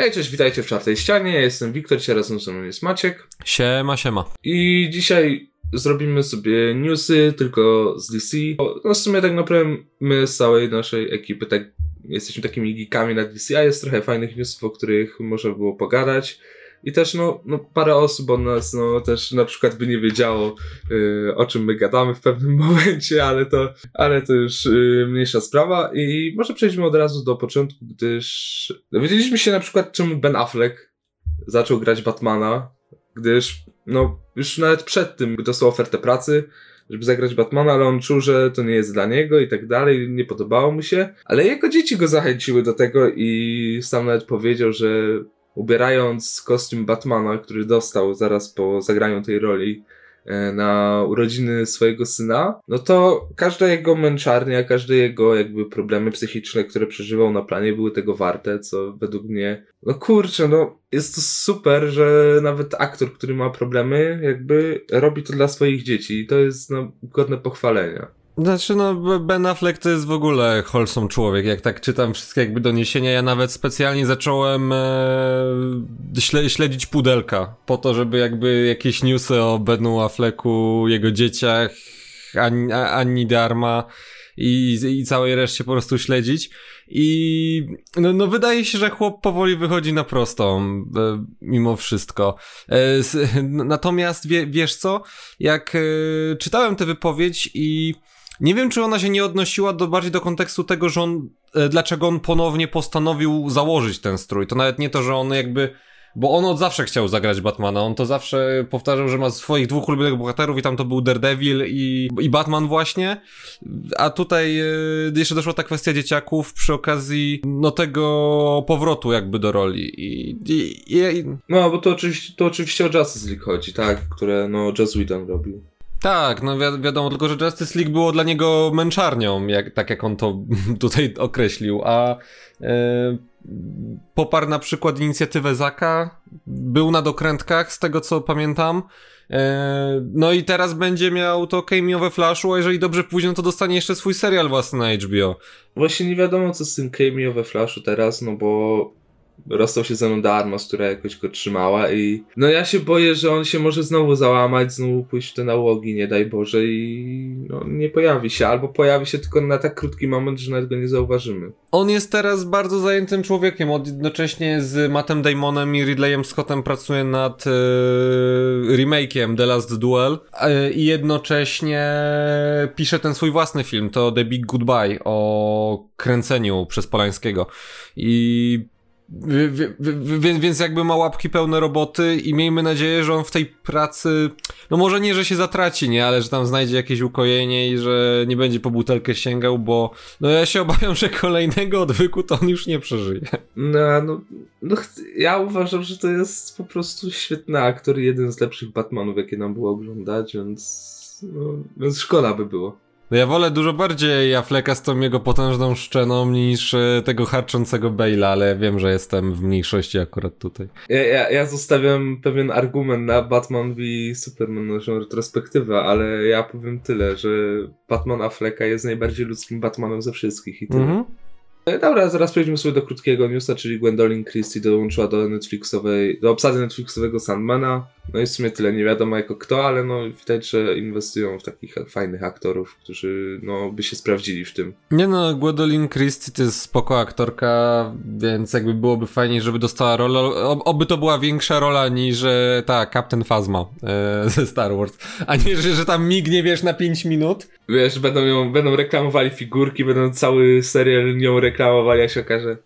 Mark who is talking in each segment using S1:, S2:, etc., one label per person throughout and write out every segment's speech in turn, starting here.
S1: Hej, cześć, witajcie w czwartej ścianie. Ja jestem Wiktor, dzisiaj razem ze mną jest Maciek.
S2: Siema, siema.
S1: I dzisiaj zrobimy sobie newsy tylko z DC. No w sumie tak naprawdę my z całej naszej ekipy tak jesteśmy takimi geekami na DC, a jest trochę fajnych newsów, o których można było pogadać. I też no, no parę osób od nas no też na przykład by nie wiedziało y, o czym my gadamy w pewnym momencie, ale to, ale to już y, mniejsza sprawa. I może przejdźmy od razu do początku, gdyż dowiedzieliśmy się na przykład czemu Ben Affleck zaczął grać Batmana, gdyż no już nawet przed tym dostał ofertę pracy, żeby zagrać Batmana, ale on czuł, że to nie jest dla niego i tak dalej, nie podobało mu się, ale jego dzieci go zachęciły do tego i sam nawet powiedział, że ubierając kostium Batmana, który dostał zaraz po zagraniu tej roli e, na urodziny swojego syna, no to każda jego męczarnia, każde jego jakby problemy psychiczne, które przeżywał na planie były tego warte, co według mnie, no kurczę, no jest to super, że nawet aktor, który ma problemy, jakby robi to dla swoich dzieci i to jest no godne pochwalenia.
S2: Znaczy, no, Ben Affleck to jest w ogóle wholesome człowiek. Jak tak czytam wszystkie jakby doniesienia, ja nawet specjalnie zacząłem e, śledzić pudelka po to, żeby jakby jakieś newsy o Benu Afflecku, jego dzieciach, An Anni Darma i, i całej reszcie po prostu śledzić. I no, no wydaje się, że chłop powoli wychodzi na prostą, e, mimo wszystko. E, s, natomiast wie, wiesz co, jak e, czytałem tę wypowiedź i nie wiem, czy ona się nie odnosiła do, bardziej do kontekstu tego, że on, e, dlaczego on ponownie postanowił założyć ten strój. To nawet nie to, że on jakby, bo on od zawsze chciał zagrać Batmana. On to zawsze powtarzał, że ma swoich dwóch ulubionych bohaterów i tam to był Daredevil i, i Batman właśnie. A tutaj e, jeszcze doszła ta kwestia dzieciaków przy okazji no tego powrotu jakby do roli. I, i, i...
S1: No, bo to oczywiście, to oczywiście o Justice League chodzi, tak, które no Joss Whedon robił.
S2: Tak, no wi wiadomo, tylko że Justice League było dla niego męczarnią, jak, tak jak on to tutaj określił, a e, poparł na przykład inicjatywę Zaka, był na dokrętkach, z tego co pamiętam, e, no i teraz będzie miał to cameo we Flashu, a jeżeli dobrze pójdzie, no to dostanie jeszcze swój serial własny na HBO.
S1: Właśnie nie wiadomo co z tym cameo we Flashu teraz, no bo rozstał się ze mną Darmos, która jakoś go trzymała i no ja się boję, że on się może znowu załamać, znowu pójść w te nałogi, nie daj Boże i no, nie pojawi się, albo pojawi się tylko na tak krótki moment, że nawet go nie zauważymy.
S2: On jest teraz bardzo zajętym człowiekiem, od jednocześnie z Mattem Damonem i Ridleyem Scottem pracuje nad e, remake'iem The Last Duel. E, i jednocześnie pisze ten swój własny film, to The Big Goodbye o kręceniu przez Polańskiego. I więc jakby ma łapki pełne roboty i miejmy nadzieję, że on w tej pracy, no może nie, że się zatraci, nie, ale że tam znajdzie jakieś ukojenie i że nie będzie po butelkę sięgał, bo no ja się obawiam, że kolejnego odwyku to on już nie przeżyje.
S1: No, no, no ja uważam, że to jest po prostu świetny aktor i jeden z lepszych Batmanów, jakie nam było oglądać, więc, no, więc szkoda by było.
S2: No ja wolę dużo bardziej Afflecka z tą jego potężną szczeną niż e, tego harczącego Bale'a, ale wiem, że jestem w mniejszości akurat tutaj.
S1: Ja, ja, ja zostawiam pewien argument na Batman v Superman, naszą retrospektywę, ale ja powiem tyle, że Batman Afflecka jest najbardziej ludzkim Batmanem ze wszystkich i tyle. Mm -hmm. Dobra, zaraz przejdźmy sobie do krótkiego newsa, czyli Gwendolyn Christie dołączyła do Netflixowej, do obsady Netflixowego Sandmana. No i w sumie tyle, nie wiadomo jako kto, ale no widać, że inwestują w takich fajnych aktorów, którzy no by się sprawdzili w tym.
S2: Nie no, Gwendolyn Christie to jest spoko aktorka, więc jakby byłoby fajnie, żeby dostała rolę, oby to była większa rola niż e, ta Captain Phasma e, ze Star Wars, a nie, że, że tam mignie, wiesz, na 5 minut.
S1: Wiesz, będą ją, będą reklamowali figurki, będą cały serial nią reklamowali, a się okaże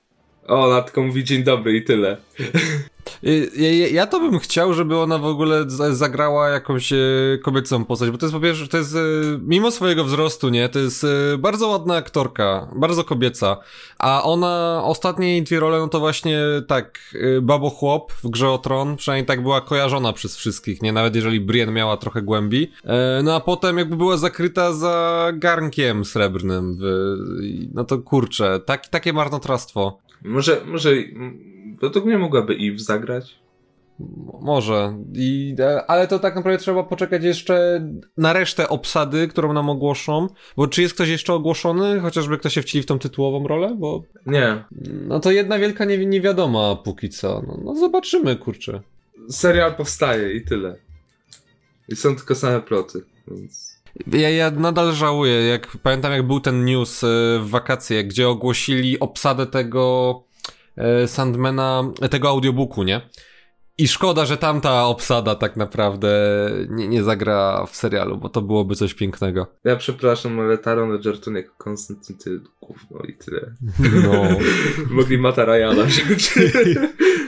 S1: o, ona tylko mówi dzień dobry i tyle.
S2: Y, ja, ja, to bym chciał, żeby ona w ogóle zagrała jakąś e, kobiecą postać, bo to jest po pierwsze, to jest e, mimo swojego wzrostu, nie, to jest e, bardzo ładna aktorka, bardzo kobieca, a ona ostatnie jej dwie role, no to właśnie tak, Babo Chłop w Grze o Tron, przynajmniej tak była kojarzona przez wszystkich, nie, nawet jeżeli Brienne miała trochę głębi, no a potem jakby była zakryta za garnkiem srebrnym, no to kurczę, tak, takie marnotrawstwo.
S1: Może, może według mnie mogłaby Eve zagrać.
S2: Może. I, e, ale to tak naprawdę trzeba poczekać jeszcze na resztę obsady, którą nam ogłoszą. Bo czy jest ktoś jeszcze ogłoszony? Chociażby ktoś się wcieli w tą tytułową rolę? Bo.
S1: Nie.
S2: No to jedna wielka nie, niewiadoma póki co. No, no zobaczymy, kurczę.
S1: Serial powstaje i tyle. I są tylko same ploty, więc.
S2: Ja, ja nadal żałuję, jak pamiętam jak był ten news e, w wakacje, gdzie ogłosili obsadę tego Sandmana, tego audiobooku, nie? I szkoda, że tamta obsada tak naprawdę nie, nie zagra w serialu, bo to byłoby coś pięknego.
S1: Ja przepraszam, ale Taron Egerton jako Konstantyn to gówno i tyle.
S2: No.
S1: Mogli Mata Ryana wziąć.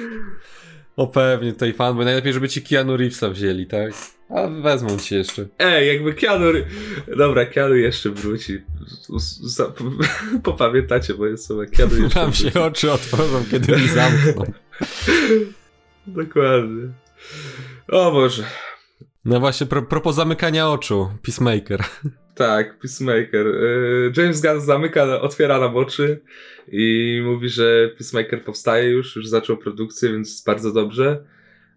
S2: o pewnie, tutaj fan, bo najlepiej, żeby ci Keanu Reevesa wzięli, tak? A wezmą ci jeszcze.
S1: Ej, jakby Keanu... Dobra, Keanu jeszcze wróci. Za... Popamiętacie moje słowa. Keanu jeszcze
S2: Tam się oczy otworzą, kiedy mi zamkną.
S1: Dokładnie. O Boże.
S2: No właśnie, pro, propos zamykania oczu. Peacemaker.
S1: Tak, Peacemaker. Y, James Gunn zamyka, otwiera nam oczy i mówi, że Peacemaker powstaje już, już zaczął produkcję, więc bardzo dobrze.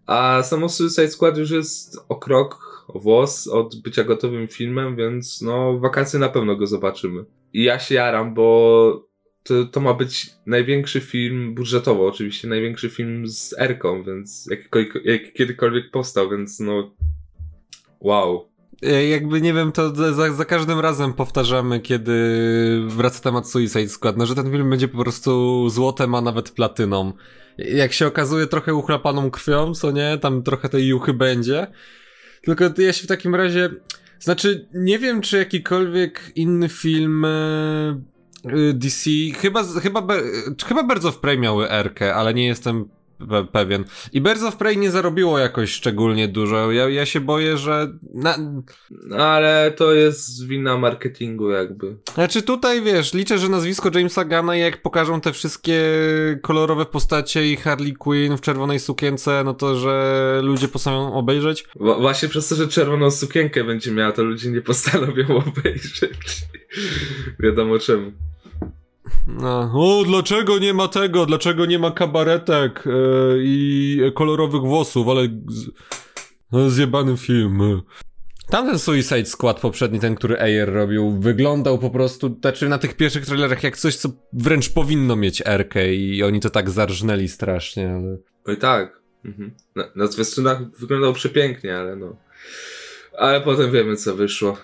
S1: A samo Suicide Squad już jest o krok, o włos od bycia gotowym filmem, więc no wakacje na pewno go zobaczymy. I ja się jaram, bo to, to ma być największy film, budżetowo oczywiście, największy film z Erką, więc jak, jak kiedykolwiek powstał, więc no wow.
S2: E, jakby nie wiem, to za, za, każdym razem powtarzamy, kiedy wraca temat Suicide Squad, no że ten film będzie po prostu złotem, a nawet platyną. Jak się okazuje, trochę uchlapaną krwią, co nie? Tam trochę tej juchy będzie. Tylko ja się w takim razie. Znaczy, nie wiem, czy jakikolwiek inny film e, Y, DC, chyba, chyba, chyba Birds of Prey miały Erkę, ale nie jestem pewien. I Birds of Prey nie zarobiło jakoś szczególnie dużo. Ja, ja się boję, że... Na...
S1: Ale to jest wina marketingu jakby.
S2: Znaczy tutaj, wiesz, liczę, że nazwisko Jamesa Gana jak pokażą te wszystkie kolorowe postacie i Harley Quinn w czerwonej sukience, no to, że ludzie postanowią obejrzeć.
S1: właśnie przez to, że czerwoną sukienkę będzie miała, to ludzie nie postanowią obejrzeć. Wiadomo czemu.
S2: No. O, dlaczego nie ma tego? Dlaczego nie ma kabaretek e, i kolorowych włosów? Ale z... No, zjebany film. Tamten Suicide Squad poprzedni, ten, który Ayer robił, wyglądał po prostu, znaczy na tych pierwszych trailerach jak coś, co wręcz powinno mieć Erkę i oni to tak zarżnęli strasznie, ale...
S1: Oj tak. Mhm. Na, na zwiastunach wyglądał przepięknie, ale no... Ale potem wiemy, co wyszło.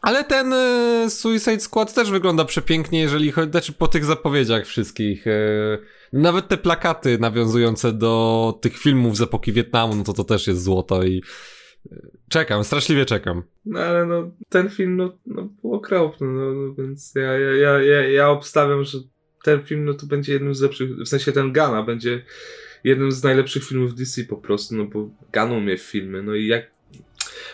S2: Ale ten y, Suicide Squad też wygląda przepięknie, jeżeli chodzi, znaczy po tych zapowiedziach wszystkich. Y, nawet te plakaty nawiązujące do tych filmów z epoki Wietnamu, no to to też jest złoto i y, czekam, straszliwie czekam.
S1: No ale no, ten film no, no był okropny, no, no więc ja, ja, ja, ja, obstawiam, że ten film no to będzie jednym z lepszych, w sensie ten Gana będzie jednym z najlepszych filmów DC po prostu, no bo Gun umie filmy, no i jak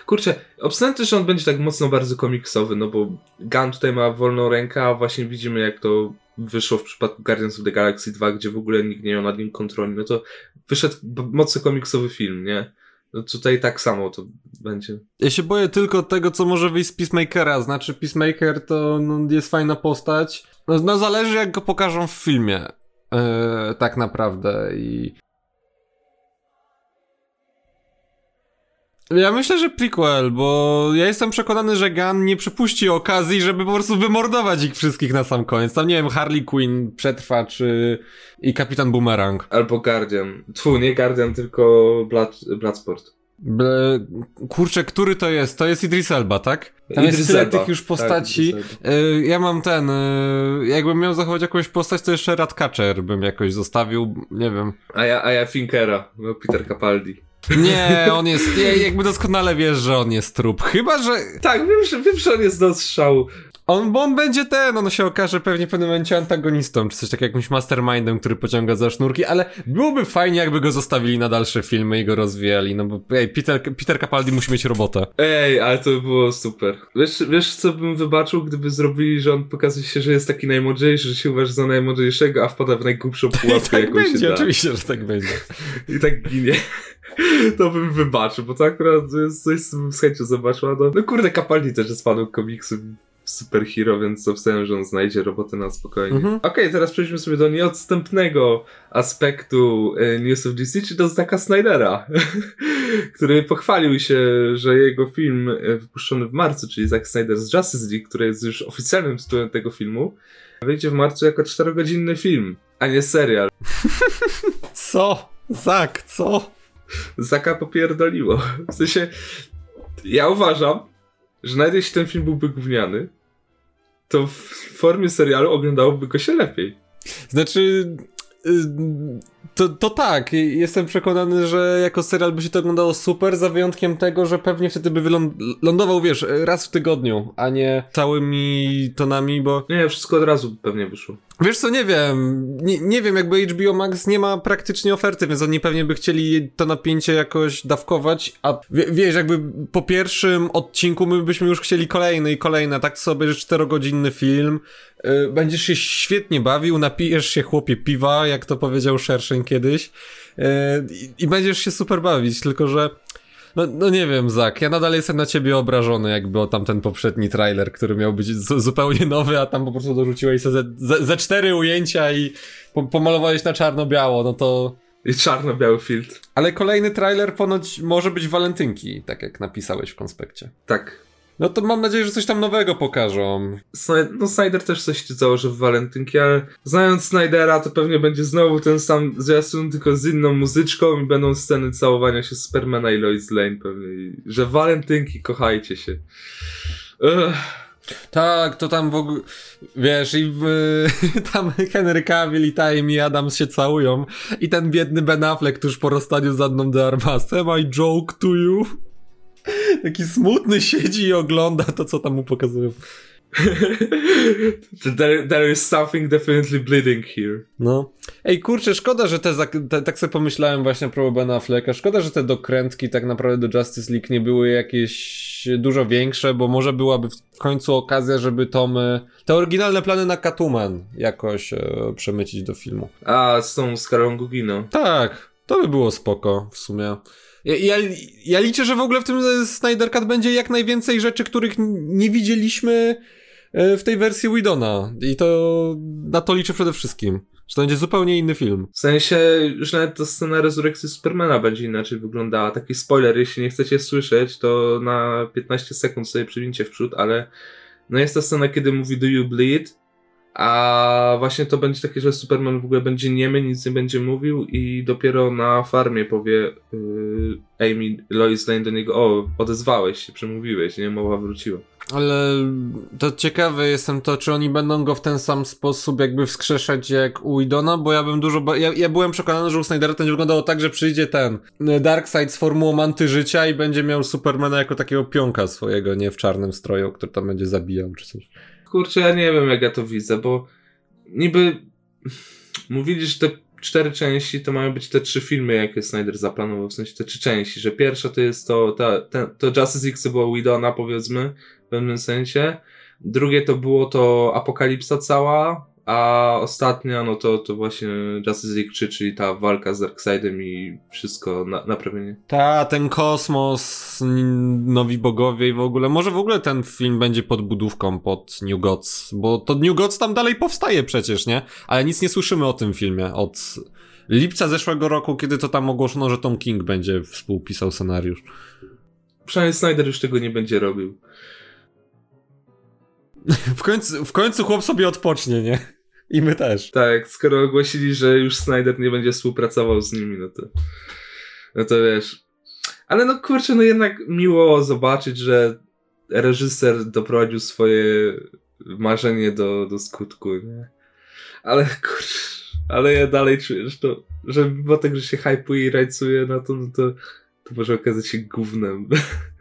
S1: Kurczę, obstawiam też, że on będzie tak mocno bardzo komiksowy, no bo Gun tutaj ma wolną rękę, a właśnie widzimy jak to wyszło w przypadku Guardians of the Galaxy 2, gdzie w ogóle nikt nie miał nad nim kontroli, no to wyszedł mocno komiksowy film, nie? No tutaj tak samo to będzie.
S2: Ja się boję tylko tego, co może wyjść z Peacemakera. Znaczy, Peacemaker to no, jest fajna postać. No, no, zależy, jak go pokażą w filmie. Yy, tak naprawdę. I Ja myślę, że prequel, bo ja jestem przekonany, że Gun nie przypuści okazji, żeby po prostu wymordować ich wszystkich na sam koniec. Tam nie wiem, Harley Quinn przetrwa, czy i Kapitan Boomerang.
S1: Albo Guardian. Tfu, nie Guardian, tylko Blood, Bloodsport.
S2: Ble... Kurczę, który to jest? To jest Idris Elba, tak? Tam Idris jest tyle Elba. tych już tak, postaci. Tak, ja mam ten, y, jakbym miał zachować jakąś postać, to jeszcze Ratcatcher bym jakoś zostawił, nie wiem.
S1: A ja, a ja Finkera, Peter Capaldi.
S2: Nie, on jest, jakby doskonale wiesz, że on jest trup. Chyba, że...
S1: Tak, wiem, że, wiem, że on jest do strzału.
S2: On, bo on będzie ten, on się okaże pewnie w pewnym momencie antagonistą, czy coś takiego, jakimś mastermindem, który pociąga za sznurki, ale byłoby fajnie, jakby go zostawili na dalsze filmy i go rozwijali, no bo ej, Peter, Peter Capaldi musi mieć robotę.
S1: Ej, ale to by było super. Wiesz, wiesz co bym wybaczył, gdyby zrobili, że on pokazuje się, że jest taki najmądrzejszy, że się uważa za najmądrzejszego, a wpada w najgłupszą pułapkę,
S2: tak jaką będzie, się da. oczywiście, że tak będzie.
S1: I tak ginie. to bym wybaczył, bo to akurat jest coś, co bym z chęcią zobaczył. No, no kurde, Capaldi też jest fanem komiksu. Superhero, więc obstawiam, że on znajdzie robotę na spokojnie.
S2: Mhm.
S1: Okej, teraz przejdźmy sobie do nieodstępnego aspektu e, News of DC, czyli do Zacka Snydera, który pochwalił się, że jego film e, wypuszczony w marcu, czyli Zack Snyder's Justice League, który jest już oficjalnym tytułem tego filmu, wyjdzie w marcu jako 4-godzinny film, a nie serial.
S2: Co? Zak, co?
S1: Zaka popierdoliło. W sensie, ja uważam, że nawet jeśli ten film byłby gówniany, to w formie serialu oglądałoby go się lepiej.
S2: Znaczy. To, to tak, jestem przekonany, że jako serial by się to oglądało super, za wyjątkiem tego, że pewnie wtedy by wylądował, wiesz, raz w tygodniu, a nie całymi tonami, bo
S1: Nie, wszystko od razu pewnie wyszło.
S2: Wiesz co, nie wiem. Nie, nie wiem, jakby HBO Max nie ma praktycznie oferty, więc oni pewnie by chcieli to napięcie jakoś dawkować, a wie, wiesz, jakby po pierwszym odcinku my byśmy już chcieli kolejny i kolejny, a tak sobie, że czterogodzinny film, yy, będziesz się świetnie bawił, napijesz się chłopie piwa, jak to powiedział Kiedyś, yy, i, i będziesz się super bawić, tylko że no, no nie wiem, Zak, ja nadal jestem na ciebie obrażony, jakby o tamten poprzedni trailer, który miał być zu zupełnie nowy, a tam po prostu dorzuciłeś ze, ze, ze cztery ujęcia i po pomalowałeś na czarno-biało, no to...
S1: I czarno-biały filtr.
S2: Ale kolejny trailer ponoć może być walentynki, tak jak napisałeś w konspekcie.
S1: Tak.
S2: No to mam nadzieję, że coś tam nowego pokażą.
S1: No Snyder też coś założy w walentynki, ale znając Snydera, to pewnie będzie znowu ten sam zwiastun, tylko z inną muzyczką i będą sceny całowania się Supermana i Lois Lane pewnie. I, że walentynki, kochajcie się. Ugh.
S2: Tak, to tam w ogóle, wiesz, i w, tam Henry Cavill i Time i Adams się całują i ten biedny Ben Affleck tuż po rozstaniu z Adną de Armas, am I joke to you? Taki smutny siedzi i ogląda to, co tam mu pokazują.
S1: there, there is something definitely bleeding here.
S2: No. Ej, kurczę, szkoda, że te, te tak sobie pomyślałem właśnie a propos Bena Afflecka, szkoda, że te dokrętki tak naprawdę do Justice League nie były jakieś dużo większe, bo może byłaby w końcu okazja, żeby Tomy, te oryginalne plany na Catwoman jakoś e, przemycić do filmu.
S1: A, z tą Skarą Gugino.
S2: Tak, to by było spoko w sumie. Ja, ja, ja liczę, że w ogóle w tym Snyder Cut będzie jak najwięcej rzeczy, których nie widzieliśmy e, w tej wersji Widona. I to na to liczę przede wszystkim. Że to będzie zupełnie inny film.
S1: W sensie, już nawet ta scena rezurekcji Supermana będzie inaczej wyglądała. Taki spoiler, jeśli nie chcecie słyszeć, to na 15 sekund sobie przywincie w przód, ale no jest ta scena, kiedy mówi Do you bleed? A właśnie to będzie takie, że Superman w ogóle będzie niemy, nic nie będzie mówił i dopiero na farmie powie yy, Amy, Lois Lane do niego, o, odezwałeś się, przemówiłeś, nie, mowa wróciła.
S2: Ale to ciekawe jestem to, czy oni będą go w ten sam sposób jakby wskrzeszać jak u Idona, bo ja bym dużo... Ja, ja byłem przekonany, że u Snydera to wyglądało tak, że przyjdzie ten Darkseid z formułą antyżycia i będzie miał Supermana jako takiego pionka swojego, nie w czarnym stroju, który tam będzie zabijał czy coś.
S1: Kurczę, ja nie wiem jak ja to widzę, bo niby mówili, że te cztery części to mają być te trzy filmy, jakie Snyder zaplanował, w sensie te trzy części, że pierwsza to jest to, ta, ten, to Justice League, co było Widona, powiedzmy, w pewnym sensie, drugie to było to Apokalipsa cała, a ostatnia, no to, to właśnie Justice League 3, czyli ta walka z Darkseidem i wszystko na, naprawienie.
S2: Ta, ten kosmos, nowi bogowie i w ogóle. Może w ogóle ten film będzie podbudówką pod New Gods, bo to New Gods tam dalej powstaje przecież, nie? Ale nic nie słyszymy o tym filmie od lipca zeszłego roku, kiedy to tam ogłoszono, że Tom King będzie współpisał scenariusz.
S1: Przynajmniej Snyder już tego nie będzie robił.
S2: W końcu, w końcu chłop sobie odpocznie, nie? I my też.
S1: Tak, skoro ogłosili, że już Snyder nie będzie współpracował z nimi, no to. No to wiesz. Ale no kurczę, no jednak miło zobaczyć, że reżyser doprowadził swoje marzenie do, do skutku, nie? Ale kurczę, ale ja dalej czuję, że to, że mimo tego, że się hypuje i rajcuje na to, no to, to może okazać się gównem.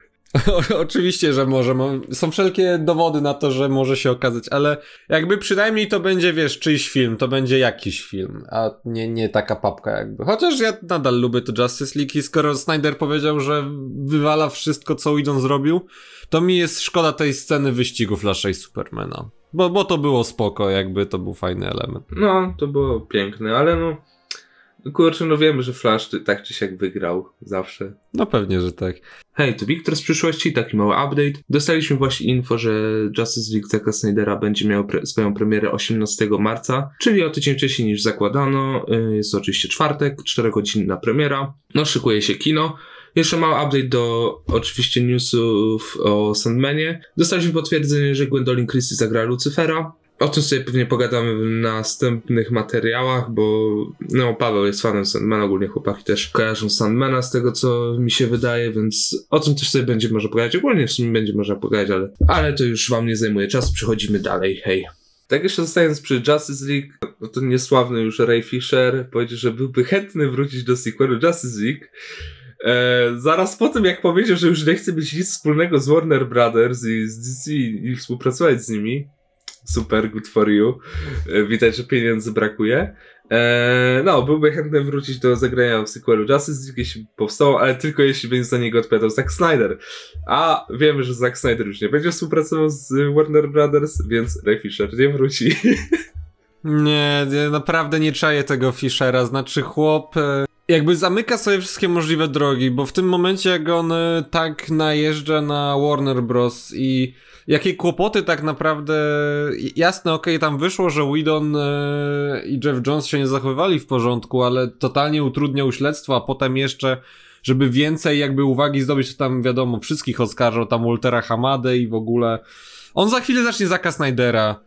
S2: O, oczywiście, że może. Mo- Są wszelkie dowody na to, że może się okazać, ale jakby przynajmniej to będzie, wiesz, czyjś film, to będzie jakiś film, a nie, nie taka papka jakby. Chociaż ja nadal lubię to Justice League i skoro Snyder powiedział, że wywala wszystko, co Whedon zrobił, to mi jest szkoda tej sceny wyścigu Flasha i Supermana. Bo, bo to było spoko, jakby to był fajny element.
S1: No, to było piękne, ale no. Kurczę, no wiemy, że Flash tak czy siak wygrał zawsze.
S2: No pewnie, że tak.
S1: Hej, to Wiktor z przyszłości, taki mały update. Dostaliśmy właśnie info, że Justice League Zacka Snydera będzie miał pre swoją premierę 18 marca, czyli o tydzień wcześniej niż zakładano. Y, jest to oczywiście czwartek, 4-godzinna premiera. No, szykuje się kino. Jeszcze mały update do oczywiście newsów o Sandmanie. Dostaliśmy potwierdzenie, że Gwendolyn Christie zagra Lucifera. O tym sobie pewnie pogadamy w następnych materiałach, bo no Paweł jest fanem Sandmana, ogólnie chłopaki też kojarzą Sandmana z tego co mi się wydaje, więc o tym też sobie będzie można pogadać. Ogólnie w sumie będzie można pogadać, ale, ale to już wam nie zajmuje czasu, przechodzimy dalej, hej. Tak jeszcze zostając przy Justice League, no to niesławny już Ray Fisher powiedział, że byłby chętny wrócić do sequelu Justice League. E, zaraz po tym, jak powiedział, że już nie chce mieć nic wspólnego z Warner Brothers i z DC i współpracować z nimi, super, good for you. E, widać, że pieniędzy brakuje. E, no, byłby chętny wrócić do zagrania w sequelu Justice League, jeśli powstało, ale tylko jeśli będzie za niego odpowiadał Zack Snyder. A wiemy, że Zack Snyder już nie będzie współpracował z Warner Brothers, więc Ray Fisher nie wróci.
S2: Nie, naprawdę nie czaję tego Fishera, znaczy chłop e, jakby zamyka sobie wszystkie możliwe drogi, bo w tym momencie jak on e, tak najeżdża na Warner Bros. i jakie kłopoty tak naprawdę, jasne, okej, okay, tam wyszło, że Whedon e, i Jeff Jones się nie zachowywali w porządku, ale totalnie utrudniał śledztwo, a potem jeszcze żeby więcej jakby uwagi zdobyć, to tam wiadomo, wszystkich oskarżał, tam Waltera Hamadę i w ogóle. On za chwilę zacznie Zaka Snydera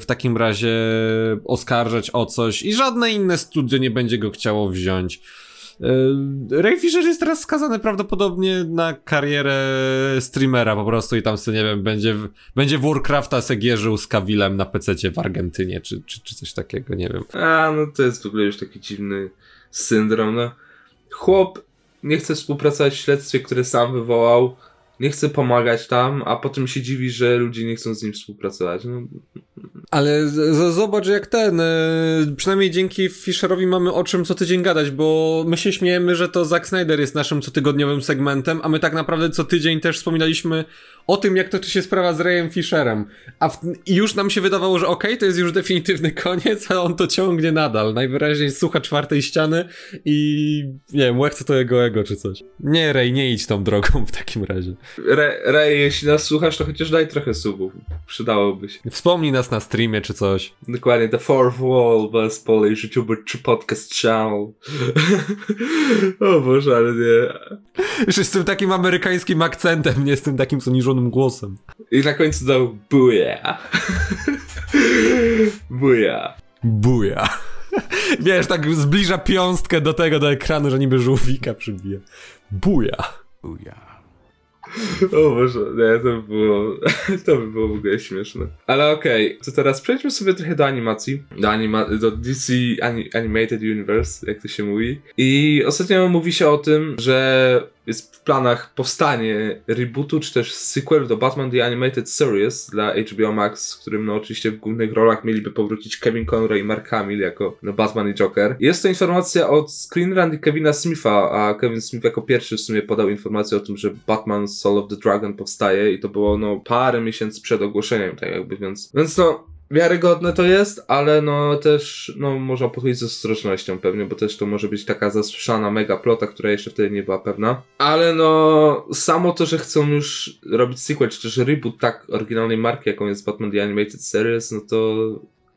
S2: w takim razie oskarżać o coś i żadne inne studio nie będzie go chciało wziąć. Ray Fisher jest teraz skazany prawdopodobnie na karierę streamera po prostu i tam sobie, nie wiem, będzie, będzie Warcrafta segierzył z Kawilem na PC w Argentynie, czy, czy, czy coś takiego, nie wiem.
S1: A, no to jest w ogóle już taki dziwny syndrom, no. Chłop nie chce współpracować w śledztwie, które sam wywołał, nie chce pomagać tam, a potem się dziwi, że ludzie nie chcą z nim współpracować. No.
S2: Ale z- zobacz jak ten, e, przynajmniej dzięki Fisherowi mamy o czym co tydzień gadać, bo my się śmiejemy, że to Zack Snyder jest naszym cotygodniowym segmentem, a my tak naprawdę co tydzień też wspominaliśmy o tym, jak toczy się sprawa z Rayem Fisherem. A w, już nam się wydawało, że okej, okay, to jest już definitywny koniec, a on to ciągnie nadal. Najwyraźniej słucha czwartej ściany i nie wiem, łechce to jego ego czy coś. Nie, Ray, nie idź tą drogą w takim razie.
S1: Ray, Ray jeśli nas słuchasz, to chociaż daj trochę subów. Przydałoby się.
S2: Wspomnij nas na streamie czy coś.
S1: Dokładnie, The Fourth Wall, bez Polish YouTuber czy Podcast Channel. o Boże, ale nie.
S2: Już z tym takim amerykańskim akcentem, nie z tym takim zoniżonym głosem.
S1: I na końcu dał buja. buja.
S2: Buja. Wiesz, tak zbliża piąstkę do tego, do ekranu, że niby żółwika przybija. Buja. Buja.
S1: O Boże, nie, to by było, to by było w ogóle śmieszne. Ale okej, okay, to teraz przejdźmy sobie trochę do animacji, do, anima do DC Animated Universe, jak to się mówi. I ostatnio mówi się o tym, że jest w planach powstanie rebootu, czy też sequel do Batman The Animated Series dla HBO Max, w którym no oczywiście w głównych rolach mieliby powrócić Kevin Conroy i Mark Hamill jako no, Batman i Joker. Jest to informacja od Screen Run Kevina Smitha, a Kevin Smith jako pierwszy w sumie podał informację o tym, że Batman Soul of the Dragon powstaje i to było no parę miesięcy przed ogłoszeniem, tak jakby, więc, więc no wiarygodne to jest, ale no też, no można podchodzić z ostrożnością pewnie, bo też to może być taka zasłyszana mega plota, która jeszcze wtedy nie była pewna. Ale no, samo to, że chcą już robić sequel, czy też reboot tak oryginalnej marki, jaką jest Batman The Animated Series, no to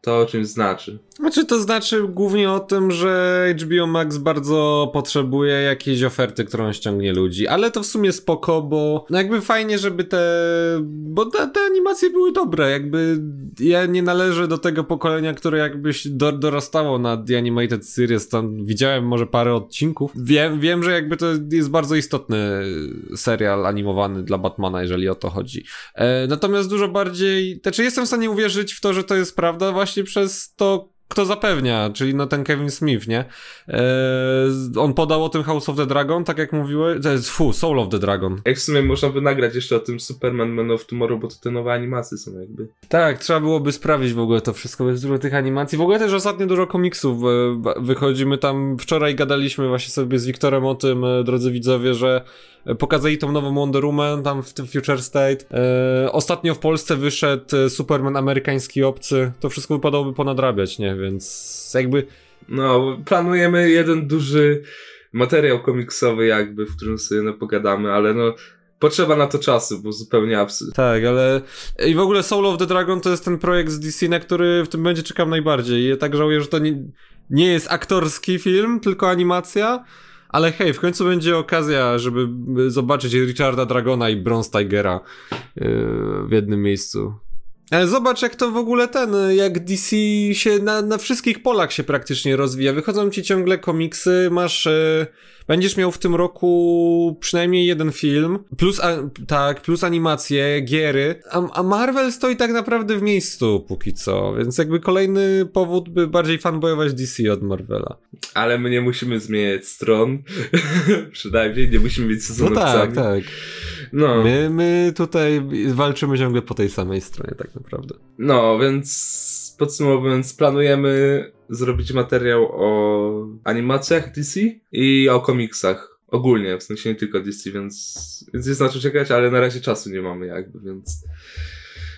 S1: to o czymś znaczy.
S2: Znaczy to znaczy głównie o tym, że HBO Max bardzo potrzebuje jakiejś oferty, którą ściągnie ludzi, ale to w sumie spoko, bo no jakby fajnie, żeby te, bo te, te animacje były dobre, jakby ja nie należę do tego pokolenia, które jakbyś do, dorastało na The Animated Series, tam widziałem może parę odcinków, wiem, wiem, że jakby to jest bardzo istotny serial animowany dla Batmana, jeżeli o to chodzi. E, natomiast dużo bardziej, znaczy jestem w stanie uwierzyć w to, że to jest prawda właśnie przez to, kto zapewnia, czyli no ten Kevin Smith, nie? Eee, on podał o tym House of the Dragon, tak jak mówiłeś, to jest, fu, Soul of the Dragon.
S1: Jak w sumie można by nagrać jeszcze o tym Superman Man of Tomorrow, bo to te nowe animacje są jakby.
S2: Tak, trzeba byłoby sprawdzić w ogóle to wszystko, jest dużo tych animacji. W ogóle też ostatnio dużo komiksów e, wychodzimy tam, wczoraj gadaliśmy właśnie sobie z Wiktorem o tym, e, drodzy widzowie, że Pokazali tą nową Wonder Woman tam w tym Future State. E, ostatnio w Polsce wyszedł Superman amerykański obcy. To wszystko wypadałoby ponadrabiać, nie? Więc jakby
S1: No, planujemy jeden duży materiał komiksowy jakby, w którym sobie no, pogadamy, ale no potrzeba na to czasu, bo zupełnie absurd.
S2: Tak, ale i w ogóle Soul of the Dragon to jest ten projekt z DC, na który w tym momencie czekam najbardziej. I tak żałuję, że to nie, nie jest aktorski film, tylko animacja. Ale hej, w końcu będzie okazja, żeby zobaczyć Richarda Dragona i Bronze Tigera yy, w jednym miejscu. Ale zobacz, jak to w ogóle ten, jak DC się na, na wszystkich polach się praktycznie rozwija. Wychodzą ci ciągle komiksy, masz. Yy, będziesz miał w tym roku przynajmniej jeden film, plus, a, tak, plus animacje, giery, a, a, Marvel stoi tak naprawdę w miejscu póki co, więc jakby kolejny powód, by bardziej fanboyować DC od Marvela.
S1: Ale my nie musimy zmieniać stron, przynajmniej nie musimy być sezonowcami.
S2: No tak, tak. No. My, my tutaj walczymy ciągle po tej samej stronie tak naprawdę.
S1: No, więc podsumowując, planujemy zrobić materiał o animacjach DC i o komiksach. Ogólnie, w sensie nie tylko DC, więc, więc jest na co czekać, ale na razie czasu nie mamy jakby, więc...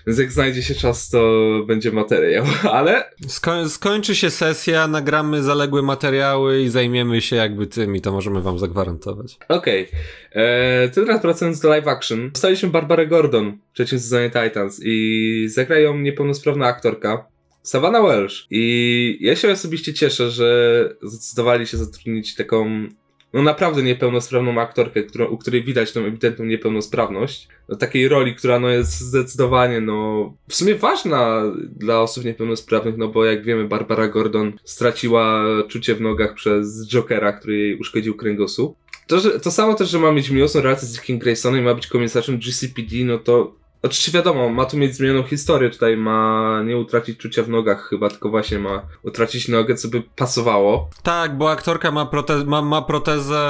S1: Więc jak znajdzie się czas, to będzie materiał, ale...
S2: Sko skończy się sesja, nagramy zaległe materiały i zajmiemy się jakby tym i to możemy wam zagwarantować.
S1: Okej. Okay. Eee, teraz wracając do live action. Dostaliśmy Barbarę Gordon w trzecim sezonie Titans i zagra ją niepełnosprawna aktorka. Savannah Welsh. I ja się osobiście cieszę, że zdecydowali się zatrudnić taką no naprawdę niepełnosprawną aktorkę, którą, u której widać tą ewidentną niepełnosprawność. Do takiej roli, która no jest zdecydowanie no w sumie ważna dla osób niepełnosprawnych, no bo jak wiemy Barbara Gordon straciła czucie w nogach przez Jokera, który jej uszkodził kręgosłup. To, że, to samo też, że ma mieć miłosną relację z Dickiem Graysonem i ma być komisarzem GCPD, no to Oczywiście wiadomo, ma tu mieć zmienioną historię, tutaj ma nie utracić czucia w nogach chyba, tylko właśnie ma utracić nogę, co by pasowało.
S2: Tak, bo aktorka ma, prote ma, ma protezę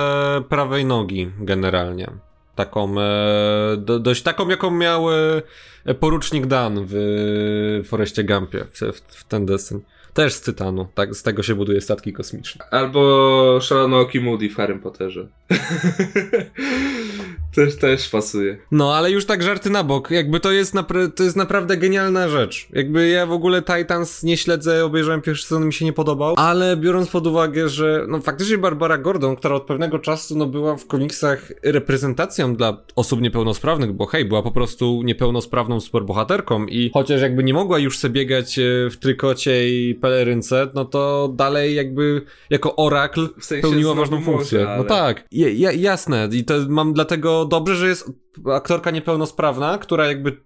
S2: prawej nogi generalnie. Taką, e, do, dość taką, jaką miał e, porucznik Dan w Foreście Gumpie, w, w, w ten deseń. Też z tytanu, tak, z tego się buduje statki kosmiczne.
S1: Albo Szalonooki Moody w Harry Potterze. też, też pasuje.
S2: No, ale już tak żarty na bok, jakby to jest, to jest naprawdę genialna rzecz. Jakby ja w ogóle Titans nie śledzę, obejrzałem pierwszy sezon, mi się nie podobał, ale biorąc pod uwagę, że no faktycznie Barbara Gordon, która od pewnego czasu no była w komiksach reprezentacją dla osób niepełnosprawnych, bo hej, była po prostu niepełnosprawną superbohaterką i chociaż jakby nie mogła już sobie biegać e, w trykocie i pelerynce, no to dalej jakby jako orakl w sensie pełniła ważną funkcję. No ale... No tak, ja, jasne i to mam dlatego dobrze, że jest aktorka niepełnosprawna, która jakby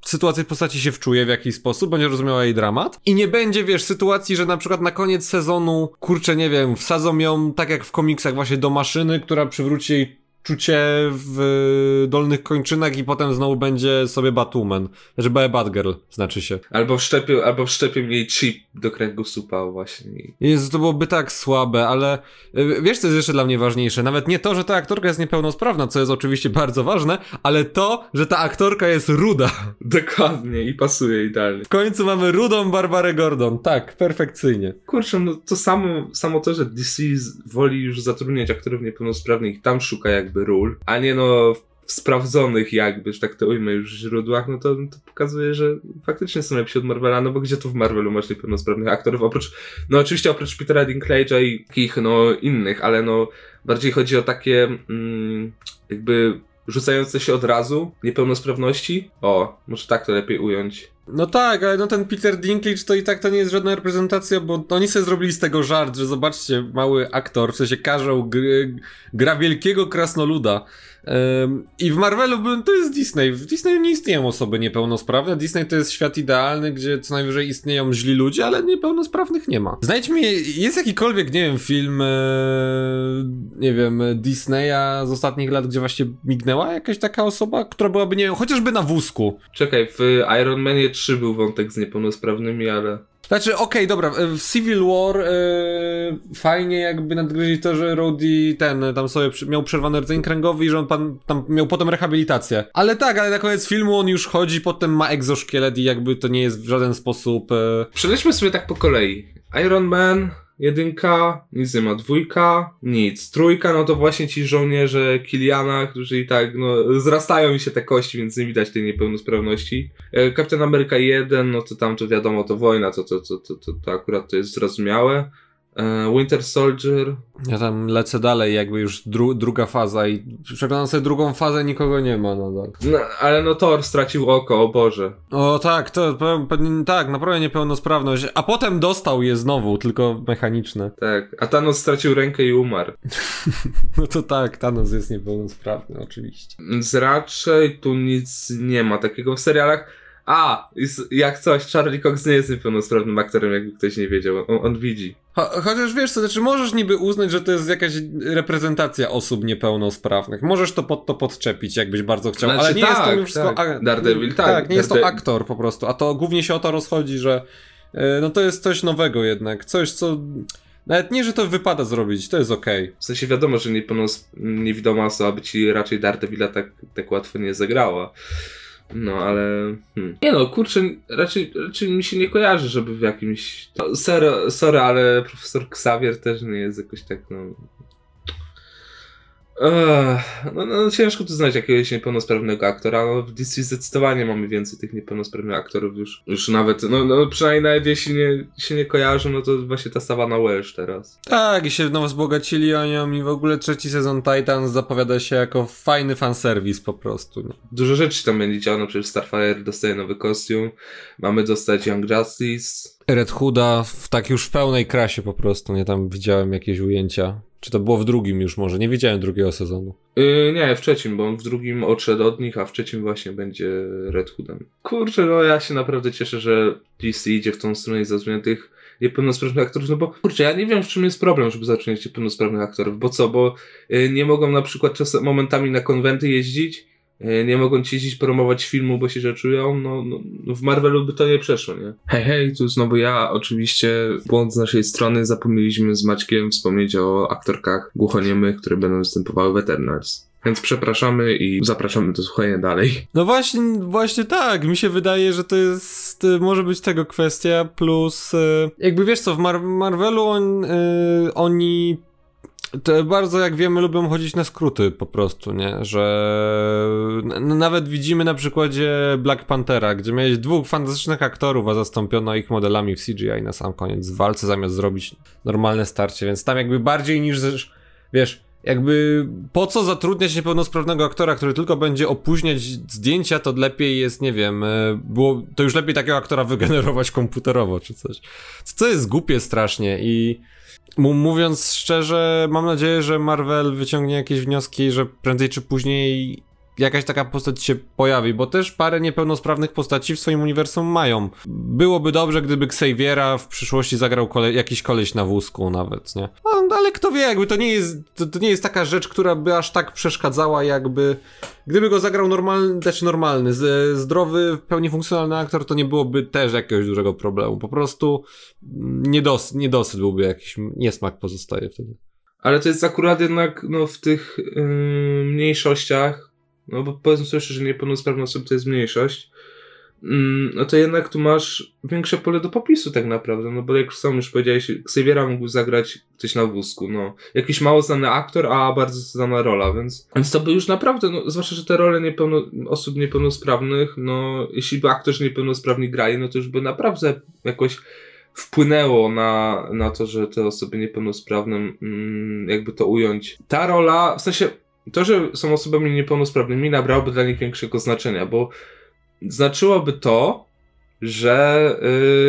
S2: w sytuacji postaci się wczuje w jakiś sposób, będzie rozumiała jej dramat i nie będzie, wiesz, sytuacji, że na przykład na koniec sezonu, kurczę, nie wiem, wsadzą ją tak jak w komiksach właśnie do maszyny, która przywróci jej czucie w dolnych kończynach i potem znowu będzie sobie Batwoman. Znaczy Batgirl, znaczy się.
S1: Albo wszczepił, albo wszczepił jej chip do kręgosłupa właśnie.
S2: Jezu, to byłoby tak słabe, ale y, wiesz co jest jeszcze dla mnie ważniejsze? Nawet nie to, że ta aktorka jest niepełnosprawna, co jest oczywiście bardzo ważne, ale to, że ta aktorka jest ruda.
S1: Dokładnie i pasuje idealnie.
S2: W końcu mamy rudą Barbarę Gordon. Tak, perfekcyjnie.
S1: Kurczę, no to samo, samo to, że DC woli już zatrudniać aktorów niepełnosprawnych i tam szuka jak jakby ról, a nie no w sprawdzonych jakby, że tak to ujmę już źródłach, no to, to pokazuje, że faktycznie są lepsi od Marvela, no bo gdzie tu w Marvelu masz niepełnosprawnych aktorów, oprócz, no oczywiście oprócz Petera Dinklage'a i takich no innych, ale no bardziej chodzi o takie mm, jakby rzucające się od razu niepełnosprawności. O, może tak to lepiej ująć.
S2: No tak, ale no ten Peter Dinklage to i tak to nie jest żadna reprezentacja, bo oni sobie zrobili z tego żart, że zobaczcie, mały aktor, w sensie każą gry, gra wielkiego krasnoluda. I w Marvelu to jest Disney. W Disney nie istnieją osoby niepełnosprawne. Disney to jest świat idealny, gdzie co najwyżej istnieją źli ludzie, ale niepełnosprawnych nie ma. Znajdź mi, jest jakikolwiek, nie wiem, film, e, nie wiem, Disneya z ostatnich lat, gdzie właśnie mignęła jakaś taka osoba, która byłaby, nie wiem, chociażby na wózku.
S1: Czekaj, w Iron Manie 3 był wątek z niepełnosprawnymi, ale...
S2: Znaczy, okej, okay, dobra, w Civil War yy, fajnie jakby nadgryźli to, że Rhodey ten tam sobie miał przerwany rdzeń kręgowy i że on pan, tam miał potem rehabilitację. Ale tak, ale na koniec filmu on już chodzi, potem ma egzoszkielet i jakby to nie jest w żaden sposób... Yy...
S1: Przejdźmy sobie tak po kolei. Iron Man, jedynka, nic nie ma, dwójka, nic. Trójka, no to właśnie ci żołnierze Kiliana, którzy i tak, no, zrastają mi się te kości, więc nie widać tej niepełnosprawności. E, Kapitan Ameryka 1, no to tam to wiadomo, to wojna, to, to, to, to, to, to akurat to jest zrozumiałe. E, Winter Soldier.
S2: Ja tam lecę dalej, jakby już dru druga faza i przeglądam sobie drugą fazę, nikogo nie ma nadal.
S1: No, ale no Thor stracił oko, o Boże.
S2: O tak, to tak, naprawdę niepełnosprawność, a potem dostał je znowu, tylko mechaniczne.
S1: Tak, a Thanos stracił rękę i umarł.
S2: no to tak, Thanos jest niepełnosprawny, oczywiście.
S1: Więc raczej tu nic nie ma takiego w serialach. A, jak coś, Charlie Cox nie jest niepełnosprawnym aktorem, jakby ktoś nie wiedział. On, on widzi.
S2: Cho chociaż wiesz, to znaczy możesz niby uznać, że to jest jakaś reprezentacja osób niepełnosprawnych. Możesz to pod to podczepić, jakbyś bardzo chciał,
S1: znaczy,
S2: ale nie
S1: tak,
S2: jest to mimo wszystko...
S1: Tak. Daredevil, tak.
S2: Tak, nie jest to aktor po prostu, a to głównie się o to rozchodzi, że e, no to jest coś nowego jednak, coś co... Nawet nie, że to wypada zrobić, to jest okej. Okay.
S1: W sensie wiadomo, że niepełnos... niewidoma osoba by ci raczej Daredevila tak, tak łatwo nie zagrała. No, ale. Hmm. Nie no, kurczę, raczej, raczej mi się nie kojarzy, żeby w jakimś. sorry, sorry, ale profesor Xavier też nie jest jakoś tak, no. No, no, ciężko tu znaleźć jakiegoś niepełnosprawnego aktora. No, w DC zdecydowanie mamy więcej tych niepełnosprawnych aktorów już. Już nawet, no, no przynajmniej nawet jeśli nie, się nie kojarzą, no to właśnie ta Savannah Welsh teraz.
S2: Tak, i się no, wzbogacili o nią i w ogóle trzeci sezon Titans zapowiada się jako fajny fanserwis po prostu. Nie?
S1: Dużo rzeczy tam będzie działo, no przecież Starfire dostaje nowy kostium, mamy dostać Young Justice.
S2: Red Hooda w tak już w pełnej krasie po prostu, nie tam widziałem jakieś ujęcia. Czy to było w drugim już może? Nie widziałem drugiego sezonu.
S1: Yy, nie, w trzecim, bo on w drugim odszedł od nich, a w trzecim właśnie będzie Red Hoodem. Kurczę, no ja się naprawdę cieszę, że DC idzie w tą stronę i zatrudnia tych niepełnosprawnych aktorów, no bo kurczę, ja nie wiem w czym jest problem, żeby zatrudniać niepełnosprawnych aktorów, bo co, bo yy, nie mogą na przykład czasem momentami na konwenty jeździć, nie mogą ci dziś promować filmu, bo się źle czują, no, no, w Marvelu by to nie przeszło, nie? Hej, hej, tu znowu ja, oczywiście błąd z naszej strony, zapomnieliśmy z Maćkiem wspomnieć o aktorkach głuchoniemych, które będą występowały w Eternals. Więc przepraszamy i zapraszamy do słuchania dalej.
S2: No właśnie, właśnie tak. Mi się wydaje, że to jest, może być tego kwestia, plus e, jakby wiesz co, w Mar Marvelu on, y, oni to bardzo, jak wiemy, lubią chodzić na skróty po prostu, nie? Że nawet widzimy na przykładzie Black Panthera, gdzie miałeś dwóch fantastycznych aktorów, a zastąpiono ich modelami w CGI na sam koniec w walce, zamiast zrobić normalne starcie, więc tam jakby bardziej niż, wiesz, jakby po co zatrudniać niepełnosprawnego aktora, który tylko będzie opóźniać zdjęcia, to lepiej jest, nie wiem, e, było, to już lepiej takiego aktora wygenerować komputerowo czy coś. Co jest głupie strasznie i mówiąc szczerze, mam nadzieję, że Marvel wyciągnie jakieś wnioski, że prędzej czy później jakaś taka postać się pojawi, bo też parę niepełnosprawnych postaci w swoim uniwersum mają. Byłoby dobrze, gdyby Xaviera w przyszłości zagrał kole jakiś koleś na wózku nawet, nie? No, ale kto wie, jakby to nie jest, to, to, nie jest taka rzecz, która by aż tak przeszkadzała, jakby gdyby go zagrał normalny, też normalny, z, zdrowy, w pełni funkcjonalny aktor, to nie byłoby też jakiegoś dużego problemu. Po prostu niedos niedosyt byłby jakiś, niesmak pozostaje wtedy.
S1: Ale to jest akurat jednak no, w tych yy, mniejszościach, no bo powiedzmy sobie szczerze, że niepełnosprawne osoby to jest mniejszość, mm, no to jednak tu masz większe pole do popisu tak naprawdę, no bo jak sam już powiedziałeś, Xaviera mógł zagrać ktoś na wózku, no. Jakiś mało znany aktor, a bardzo znana rola, więc, więc to by już naprawdę, no, zwłaszcza, że te role niepełno, osób niepełnosprawnych, no, jeśli by aktorzy niepełnosprawni grali, no to już by naprawdę jakoś wpłynęło na, na to, że te osoby niepełnosprawne, mm, jakby to ująć. Ta rola, w sensie to, że są osobami niepełnosprawnymi, nabrałoby dla nich większego znaczenia, bo znaczyłoby to, że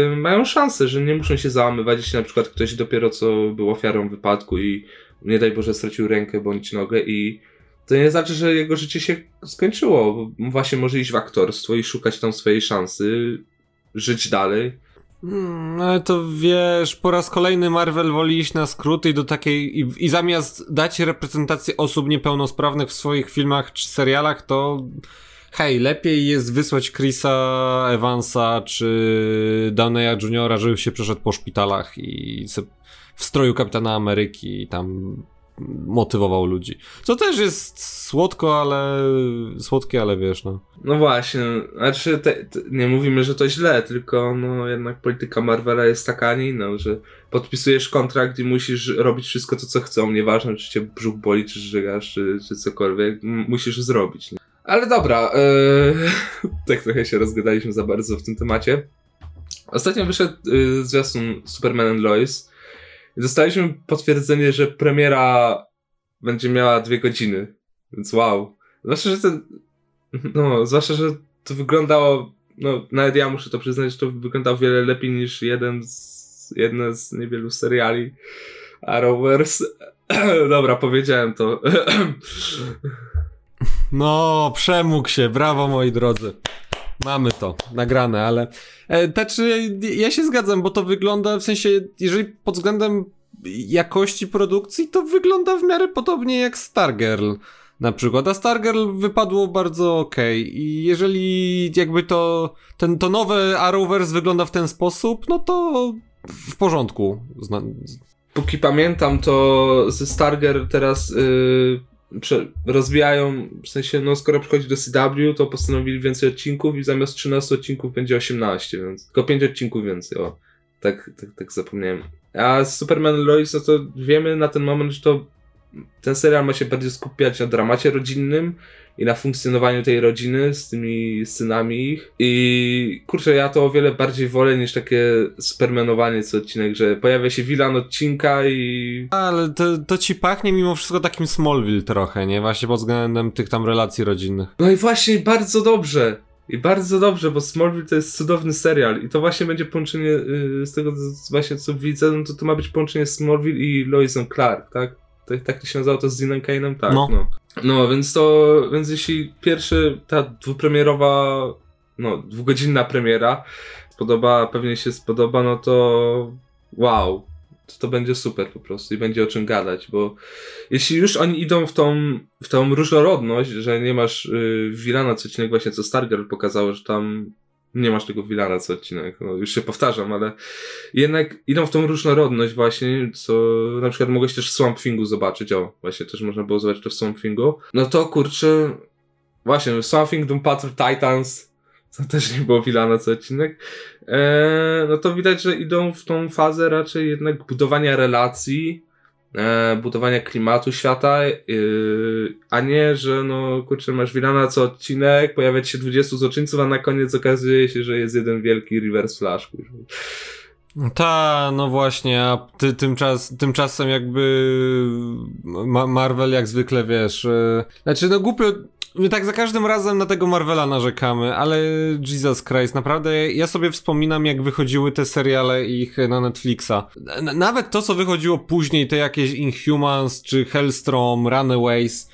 S1: yy, mają szansę, że nie muszą się załamywać, jeśli na przykład ktoś dopiero co był ofiarą wypadku i nie daj Boże stracił rękę bądź nogę i to nie znaczy, że jego życie się skończyło. Właśnie może iść w aktorstwo i szukać tam swojej szansy, żyć dalej.
S2: Hmm, ale to wiesz, po raz kolejny Marvel woli iść na skróty i do takiej. I, I, zamiast dać reprezentację osób niepełnosprawnych w swoich filmach czy serialach, to. Hej, lepiej jest wysłać Chrisa Evansa czy Downeya Juniora, żeby się przeszedł po szpitalach i w stroju Kapitana Ameryki i tam motywował ludzi. Co też jest słodko, ale słodkie, ale wiesz, no.
S1: No właśnie, znaczy te, te, nie mówimy, że to źle, tylko no jednak polityka Marvela jest taka, a nie inna, że podpisujesz kontrakt i musisz robić wszystko to, co chcą, nieważne czy cię brzuch boli, czy żygasz, czy, czy cokolwiek, musisz zrobić. Nie? Ale dobra, yy, tak trochę się rozgadaliśmy za bardzo w tym temacie. Ostatnio wyszedł yy, zwiastun Superman and Lois dostaliśmy potwierdzenie, że premiera będzie miała dwie godziny. Więc wow. Zwłaszcza, że ten. No, zwłaszcza, że to wyglądało. No, nawet ja muszę to przyznać, że to wyglądało wiele lepiej niż jeden z, jedne z niewielu seriali Arrowverse. Dobra, powiedziałem to.
S2: No, przemógł się, brawo moi drodzy. Mamy to nagrane, ale e, znaczy ja się zgadzam, bo to wygląda w sensie, jeżeli pod względem jakości produkcji, to wygląda w miarę podobnie jak Stargirl na przykład, a Stargirl wypadło bardzo ok i jeżeli jakby to, ten, to nowe Arrowverse wygląda w ten sposób, no to w porządku. Zna
S1: Póki pamiętam, to ze Stargirl teraz yy, rozwijają, w sensie, no skoro przychodzi do CW, to postanowili więcej odcinków i zamiast 13 odcinków będzie 18, więc tylko 5 odcinków więcej, o. Tak, tak, tak zapomniałem. A Superman Lois, no to wiemy na ten moment, że to ten serial ma się bardziej skupiać na dramacie rodzinnym i na funkcjonowaniu tej rodziny z tymi synami ich. I kurczę, ja to o wiele bardziej wolę niż takie supermanowanie co odcinek, że pojawia się wilan odcinka i...
S2: Ale to, to ci pachnie mimo wszystko takim Smallville trochę, nie? Właśnie pod względem tych tam relacji rodzinnych.
S1: No i właśnie, bardzo dobrze. I bardzo dobrze, bo Smallville to jest cudowny serial i to właśnie będzie połączenie yy, z tego właśnie co widzę, no to to ma być połączenie Smallville i Lois and Clark, tak? To, tak to się nazywało to z Deanem Kane'em? Tak, no. no. No, więc to, więc jeśli pierwszy, ta dwupremierowa, no, dwugodzinna premiera spodoba, pewnie się spodoba, no to wow, to, to będzie super po prostu i będzie o czym gadać, bo jeśli już oni idą w tą, w tą różnorodność, że nie masz yy, Wilana co odcinek właśnie co Stargirl pokazało, że tam nie masz tego Wilana co odcinek, no już się powtarzam, ale jednak idą w tą różnorodność właśnie, co na przykład mogłeś też w Swamp Thingu zobaczyć, o, właśnie też można było zobaczyć to w Swamp Thingu, no to kurczę, właśnie Swamp Thing, Doom Patrol, Titans, to też nie było Wilana co odcinek, eee, no to widać, że idą w tą fazę raczej jednak budowania relacji, budowania klimatu świata, yy, a nie, że no kurczę, masz Wilana co odcinek, pojawia się 20 złoczyńców, a na koniec okazuje się, że jest jeden wielki reverse flash.
S2: Ta, no właśnie, a ty, tymczas, tymczasem jakby Ma Marvel jak zwykle wiesz, yy, znaczy no głupio, My tak za każdym razem na tego Marvela narzekamy, ale Jesus Christ, naprawdę ja sobie wspominam jak wychodziły te seriale ich na Netflixa. Nawet to, co wychodziło później, te jakieś Inhumans, czy Hellstrom, Runaways,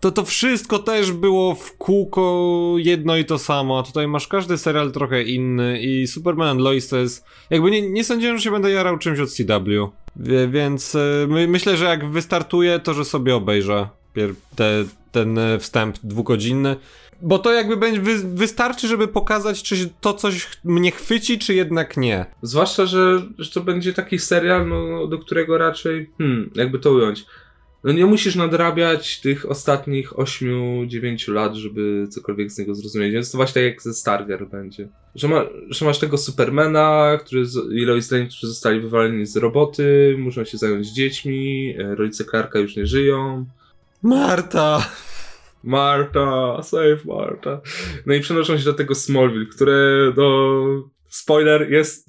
S2: to to wszystko też było w kółko jedno i to samo, a tutaj masz każdy serial trochę inny i Superman and Lois to jest... Jakby nie, nie sądziłem, że się będę jarał czymś od CW. Więc my, myślę, że jak wystartuje, to że sobie obejrzę te, ten e, wstęp dwugodzinny. Bo to jakby będzie, wy, wystarczy, żeby pokazać, czy to coś mnie chwyci, czy jednak nie.
S1: Zwłaszcza, że, że to będzie taki serial, no, do którego raczej, hmm, jakby to ująć, no nie musisz nadrabiać tych ostatnich 8-9 lat, żeby cokolwiek z niego zrozumieć. Więc to właśnie tak jak ze Starger będzie. Że, ma, że masz tego Supermana, który i Lois Lane, którzy zostali wywaleni z roboty, muszą się zająć dziećmi, e, rodzice Clarka już nie żyją.
S2: Marta!
S1: Marta, save Marta. No i przenoszą się do tego Smallville, które, no, spoiler, jest,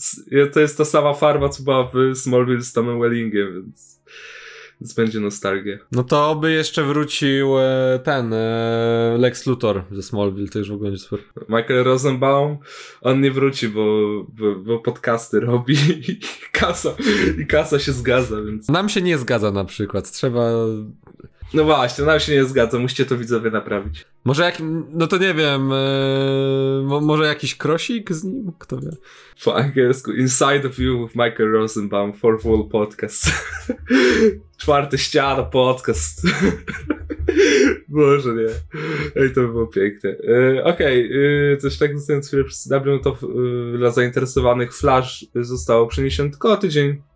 S1: to jest ta sama farma, co była w Smallville z Tomem Wellingiem, więc, więc będzie nostalgia.
S2: No to oby jeszcze wrócił e, ten e, Lex Luthor ze Smallville, to już w ogóle nie super.
S1: Michael Rosenbaum, on nie wróci, bo, bo, bo podcasty robi i kasa, i kasa się zgadza, więc...
S2: Nam się nie zgadza na przykład, trzeba
S1: no właśnie, nam się nie zgadza, musicie to widzowie naprawić.
S2: Może jak, no to nie wiem, yy, może jakiś krosik z nim? Kto wie?
S1: Po angielsku, Inside of You with Michael Rosenbaum for full podcast. Czwarty ściana podcast. Boże nie. Ej, to by było piękne. Yy, Okej, okay, yy, coś tak zostając chwilę no to yy, dla zainteresowanych Flash zostało przeniesiony tylko o tydzień E,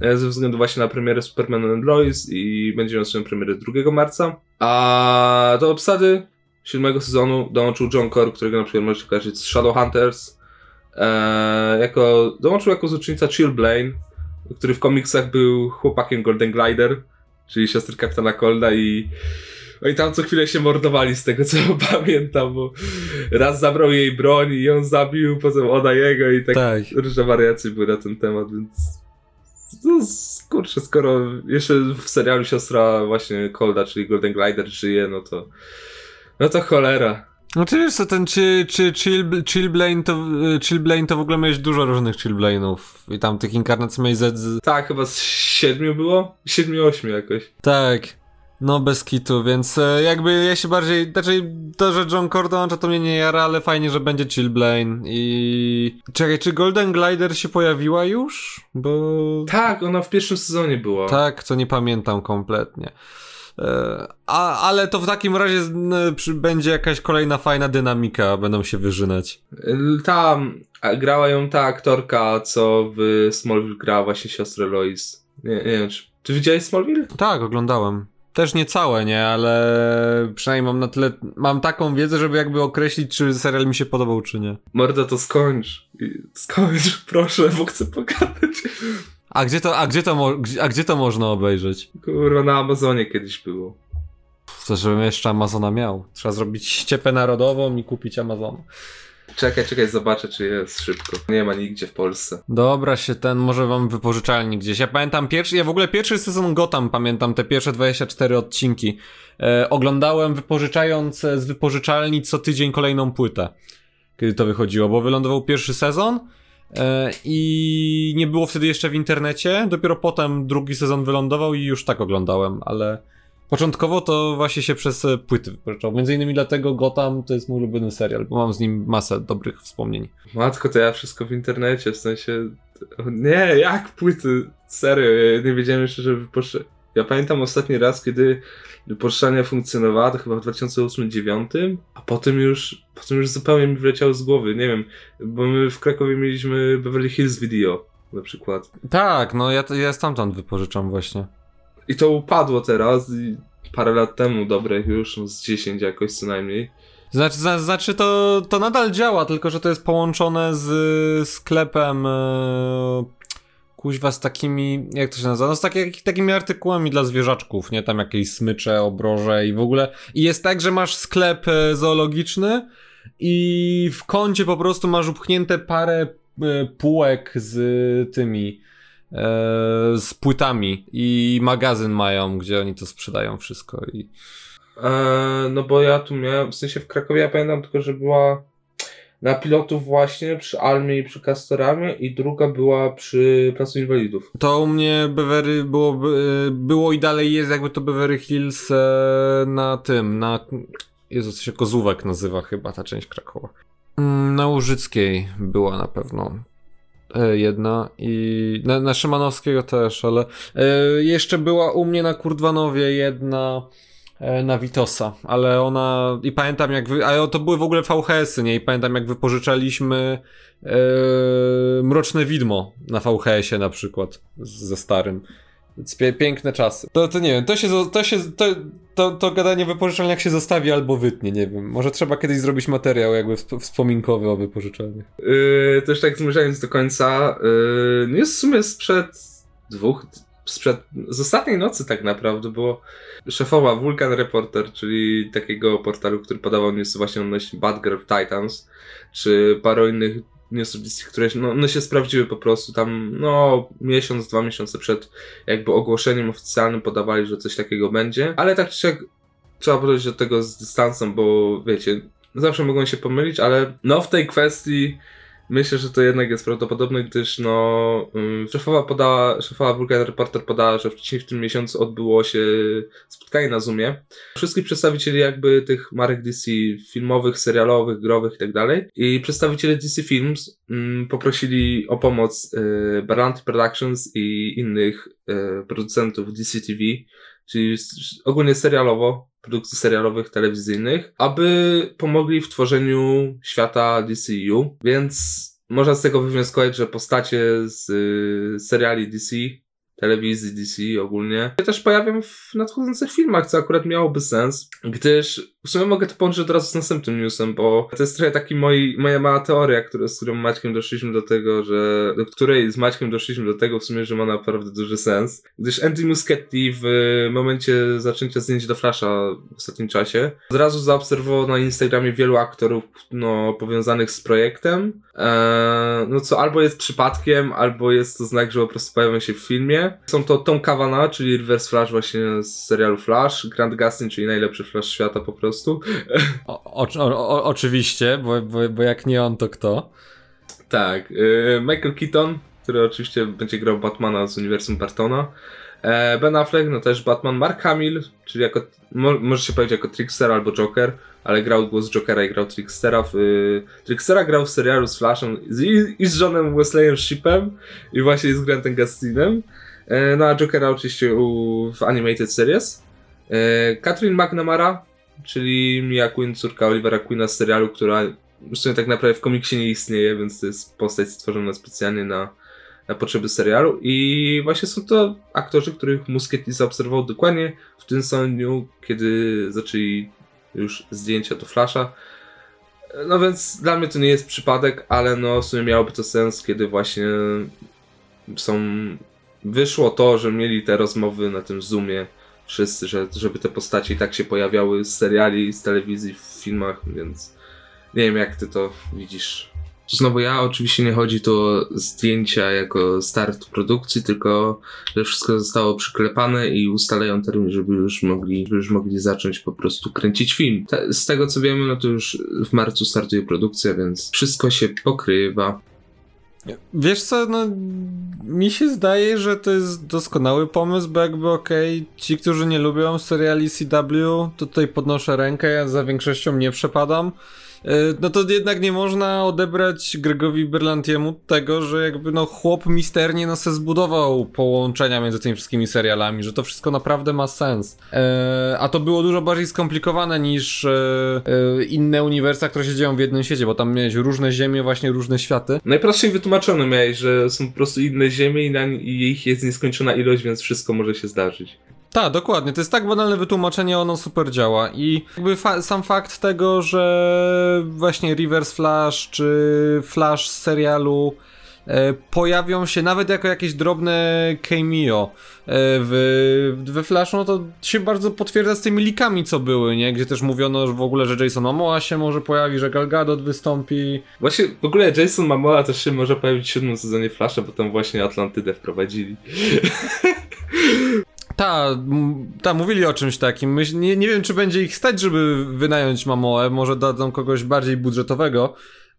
S1: ze względu właśnie na premierę Superman and Lois i będzie miał swoją premierę 2 marca. A do obsady siódmego sezonu dołączył John Core, którego na przykład możecie kojarzyć z Shadowhunters. Eee, jako, dołączył jako złoczyńca Chill Blaine, który w komiksach był chłopakiem Golden Glider, czyli siostry kapitana Colda i oni tam co chwilę się mordowali z tego co pamiętam, bo raz zabrał jej broń i ją zabił, potem ona jego i tak, tak. różne wariacje były na ten temat, więc no, kurczę, skoro jeszcze w serialu siostra właśnie Colda, czyli Golden Glider żyje, no to no to cholera.
S2: No czy wiesz co, ten czy, czy chill, Chillblane to, Chillblane to w ogóle miałeś dużo różnych Chillblane'ów i tam tych inkarnacji miałeś z, z...
S1: Tak, chyba z siedmiu było? Siedmiu, ośmiu jakoś.
S2: Tak. No bez kitu, więc e, jakby ja się bardziej, znaczy to, że John Cordon to mnie nie jara, ale fajnie, że będzie Chillblane i... Czekaj, czy Golden Glider się pojawiła już? Bo...
S1: Tak, ona w pierwszym sezonie była.
S2: Tak, co nie pamiętam kompletnie. E, a, ale to w takim razie będzie jakaś kolejna fajna dynamika, będą się wyżynać.
S1: Tam grała ją ta aktorka, co w Smallville grała właśnie siostrę Lois. Nie, nie wiem, czy, czy widziałeś Smallville?
S2: Tak, oglądałem. Też nie całe, nie, ale przynajmniej mam na tyle, mam taką wiedzę, żeby jakby określić, czy serial mi się podobał, czy nie.
S1: Morda, to skończ. Skończ, proszę, bo chcę pogadać.
S2: A gdzie to, a gdzie to, a gdzie to można obejrzeć?
S1: Kurwa, na Amazonie kiedyś było.
S2: To żebym jeszcze Amazona miał. Trzeba zrobić ściepę narodową i kupić Amazon.
S1: Czekaj, czekaj, zobaczę, czy jest szybko. Nie ma nigdzie w Polsce.
S2: Dobra się ten, może wam wypożyczalni gdzieś. Ja pamiętam pierwszy, ja w ogóle pierwszy sezon Gotham pamiętam, te pierwsze 24 odcinki. E, oglądałem wypożyczając z wypożyczalni co tydzień kolejną płytę. Kiedy to wychodziło, bo wylądował pierwszy sezon e, i nie było wtedy jeszcze w internecie. Dopiero potem drugi sezon wylądował i już tak oglądałem, ale Początkowo to właśnie się przez e, płyty wypożyczał. Między innymi dlatego Gotham to jest mój ulubiony serial, bo mam z nim masę dobrych wspomnień.
S1: Matko, to ja wszystko w internecie, w sensie... Nie, jak płyty? Serio, ja nie wiedziałem jeszcze, że wypożyczę. Ja pamiętam ostatni raz, kiedy wypożyczalnia funkcjonowała, to chyba w 2008-2009, a potem już, potem już zupełnie mi wleciało z głowy, nie wiem, bo my w Krakowie mieliśmy Beverly Hills Video na przykład.
S2: Tak, no ja, ja stamtąd wypożyczam właśnie.
S1: I to upadło teraz, i parę lat temu dobrych już, z 10 jakoś co najmniej.
S2: Znaczy, znaczy to, to nadal działa, tylko że to jest połączone z sklepem e, kuźwa z takimi, jak to się nazywa, no z taki, takimi artykułami dla zwierzaczków, nie? Tam jakieś smycze, obroże i w ogóle. I jest tak, że masz sklep e, zoologiczny i w kącie po prostu masz upchnięte parę e, półek z tymi z płytami i magazyn mają, gdzie oni to sprzedają wszystko i...
S1: E, no bo ja tu miałem, w sensie w Krakowie ja pamiętam tylko, że była na pilotów właśnie przy Almie i przy Castoramie i druga była przy Placu Inwalidów.
S2: To u mnie Beverly było, było i dalej jest jakby to Beverly Hills e, na tym, na... Jezu, co się Kozówek nazywa chyba ta część Krakowa. Mm, na Łużyckiej była na pewno. E, jedna i na, na Szymanowskiego też, ale e, jeszcze była u mnie na Kurdwanowie jedna e, na Witosa, ale ona i pamiętam jak wy, ale to były w ogóle VHS-y, nie? I pamiętam jak wypożyczaliśmy Mroczne Widmo na VHS-ie na przykład ze starym. Piękne czasy. To, to nie wiem, to się, to się, to, to, to gadanie wypożyczalniach się zostawi albo wytnie, nie wiem. Może trzeba kiedyś zrobić materiał jakby wspominkowy o wypożyczalniach.
S1: Yy, też tak zmierzając do końca, yy, jest w sumie sprzed dwóch, sprzed, z ostatniej nocy tak naprawdę, bo szefowa Vulcan Reporter, czyli takiego portalu, który podawał newsy właśnie odnośnie Bad Girl Titans, czy paru innych newsy, które no, one się sprawdziły po prostu tam, no, miesiąc, dwa miesiące przed jakby ogłoszeniem oficjalnym podawali, że coś takiego będzie, ale tak czy siak trzeba podejść do tego z dystansem, bo wiecie, zawsze mogą się pomylić, ale no w tej kwestii Myślę, że to jednak jest prawdopodobne, gdyż no, um, szefowa podała, szefowa Vulcan Reporter podała, że wcześniej w tym miesiącu odbyło się spotkanie na Zoomie. Wszystkich przedstawicieli jakby tych marek DC filmowych, serialowych, growych i tak. I przedstawiciele DC Films um, poprosili o pomoc y, Berlanti Productions i innych y, producentów DC TV, czyli ogólnie serialowo, produkcji serialowych, telewizyjnych, aby pomogli w tworzeniu świata DCU, więc można z tego wywnioskować, że postacie z y, seriali DC telewizji DC ogólnie, się też pojawią w nadchodzących filmach, co akurat miałoby sens, gdyż w sumie mogę to połączyć od razu z następnym newsem, bo to jest trochę taki moi, moja mała teoria, która, z którą Maćkiem doszliśmy do tego, że, do której z Maćkiem doszliśmy do tego w sumie, że ma naprawdę duży sens, gdyż Andy Muschietti w momencie zaczęcia zdjęć do Flasha w ostatnim czasie od razu zaobserwował na Instagramie wielu aktorów, no, powiązanych z projektem, eee, no co albo jest przypadkiem, albo jest to znak, że po prostu pojawią się w filmie. Są to Tom Kavanagh, czyli Reverse Flash właśnie z serialu Flash, Grant Gustin, czyli najlepszy Flash świata po prostu.
S2: O, o, o, oczywiście, bo, bo, bo jak nie on, to kto?
S1: Tak, yy, Michael Keaton, który oczywiście będzie grał Batmana z uniwersum Bartona. E, ben Affleck, no też Batman. Mark Hamill, czyli jako, mo, może się powiedzieć jako Trickster albo Joker, ale grał głos Jokera i grał Trickstera. W, y, Trickstera grał w serialu z Flashem z, i, i z Johnem Wesleyem Shipem i właśnie z Grantem Gustinem. E, no a Jokera oczywiście u, w Animated Series. E, Catherine McNamara, czyli Mia Quinn, córka Olivera Quinna z serialu, która w sumie tak naprawdę w komiksie nie istnieje, więc to jest postać stworzona specjalnie na, na potrzeby serialu. I właśnie są to aktorzy, których Muschietti zaobserwował dokładnie w tym samym dniu, kiedy zaczęli już zdjęcia do Flasha. No więc dla mnie to nie jest przypadek, ale no w sumie miałoby to sens, kiedy właśnie są... Wyszło to, że mieli te rozmowy na tym Zoomie wszyscy, że, żeby te postacie i tak się pojawiały z seriali, z telewizji, w filmach, więc nie wiem jak ty to widzisz. Znowu ja, oczywiście nie chodzi tu o zdjęcia jako start produkcji, tylko że wszystko zostało przyklepane i ustalają termin, żeby już mogli, żeby już mogli zacząć po prostu kręcić film. z tego co wiemy, no to już w marcu startuje produkcja, więc wszystko się pokrywa.
S2: Wiesz co, no mi się zdaje, że to jest doskonały pomysł, bo jakby okej, okay, ci, którzy nie lubią seriali CW, to tutaj podnoszę rękę, ja za większością nie przepadam. E, no to jednak nie można odebrać Gregowi Berlantiemu tego, że jakby no chłop misternie no se zbudował połączenia między tymi wszystkimi serialami, że to wszystko naprawdę ma sens. E, a to było dużo bardziej skomplikowane niż e, e, inne uniwersa, które się dzieją w jednym świecie, bo tam miałeś różne ziemie, właśnie różne światy.
S1: Najprościej wytłumaczone miałeś, że są po prostu inne ziemie i, na, i ich jest nieskończona ilość, więc wszystko może się zdarzyć.
S2: Tak, dokładnie. To jest tak banalne wytłumaczenie, ono super działa. I jakby fa sam fakt tego, że właśnie Reverse Flash czy Flash z serialu e, pojawią się nawet jako jakieś drobne cameo e, w, we Flashu, no to się bardzo potwierdza z tymi likami, co były, nie? Gdzie też mówiono że w ogóle, że Jason Momoa się może pojawi, że Gal Gadot wystąpi.
S1: Właśnie w ogóle Jason Momoa też się może pojawić w siódmym sezonie Flasha, bo tam właśnie Atlantydę wprowadzili.
S2: Ta, ta, mówili o czymś takim. Myśl, nie, nie wiem, czy będzie ich stać, żeby wynająć Mamoę. Może dadzą kogoś bardziej budżetowego.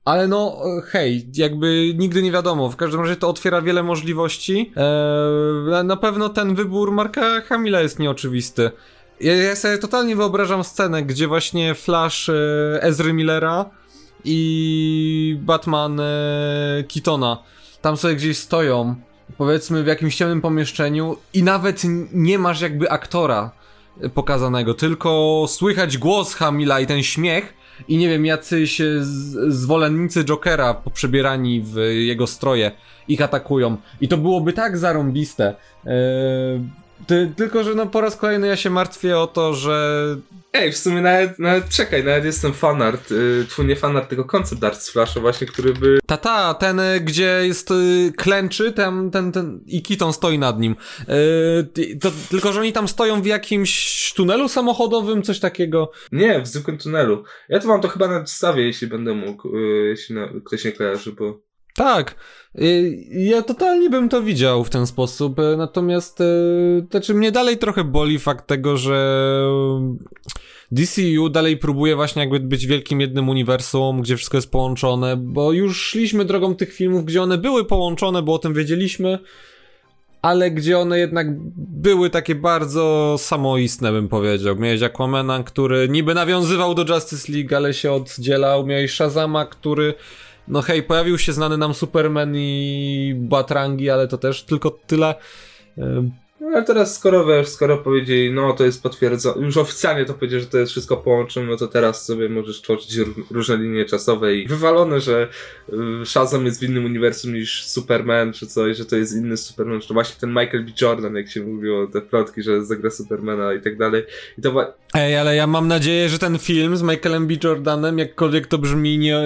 S2: Ale no, hej, jakby nigdy nie wiadomo. W każdym razie to otwiera wiele możliwości. Eee, na pewno ten wybór Marka Hamila jest nieoczywisty. Ja, ja sobie totalnie wyobrażam scenę, gdzie właśnie Flash e, Ezry Millera i Batman e, Kitona tam sobie gdzieś stoją powiedzmy w jakimś ciemnym pomieszczeniu i nawet nie masz jakby aktora pokazanego, tylko słychać głos Hamila i ten śmiech i nie wiem, jacyś zwolennicy Jokera poprzebierani w jego stroje ich atakują. I to byłoby tak zarąbiste. Eee, ty, tylko, że no po raz kolejny ja się martwię o to, że
S1: Ej, w sumie nawet, nawet czekaj, nawet jestem fanart, twój nie fanart, tylko koncept art z Flasha właśnie, który by...
S2: Ta, ta, ten, y, gdzie jest y, klęczy, ten, ten, ten i Kiton stoi nad nim. Yy, to, tylko, że oni tam stoją w jakimś tunelu samochodowym, coś takiego.
S1: Nie, w zwykłym tunelu. Ja to mam to chyba na zestawie, jeśli będę mógł, yy, jeśli na, ktoś nie kojarzy, bo...
S2: Tak, y, ja totalnie bym to widział w ten sposób, y, natomiast y, znaczy mnie dalej trochę boli fakt tego, że DCU dalej próbuje właśnie jakby być wielkim jednym uniwersum, gdzie wszystko jest połączone, bo już szliśmy drogą tych filmów, gdzie one były połączone, bo o tym wiedzieliśmy, ale gdzie one jednak były takie bardzo samoistne, bym powiedział. Miałeś Aquamana, który niby nawiązywał do Justice League, ale się oddzielał, miałeś Shazama, który no hej, pojawił się znany nam Superman i Batrangi, ale to też tylko tyle.
S1: No ale teraz skoro wiesz, skoro powiedzieli, no to jest potwierdzone, już oficjalnie to powiedzieli, że to jest wszystko połączone, no to teraz sobie możesz tworzyć ró- różne linie czasowe i wywalone, że y, Shazam jest w innym uniwersum niż Superman czy coś, że to jest inny Superman, że to właśnie ten Michael B. Jordan, jak się mówiło, te plotki, że zagra Supermana i tak dalej. I to
S2: Ej, ale ja mam nadzieję, że ten film z Michaelem B. Jordanem, jakkolwiek to brzmi nie,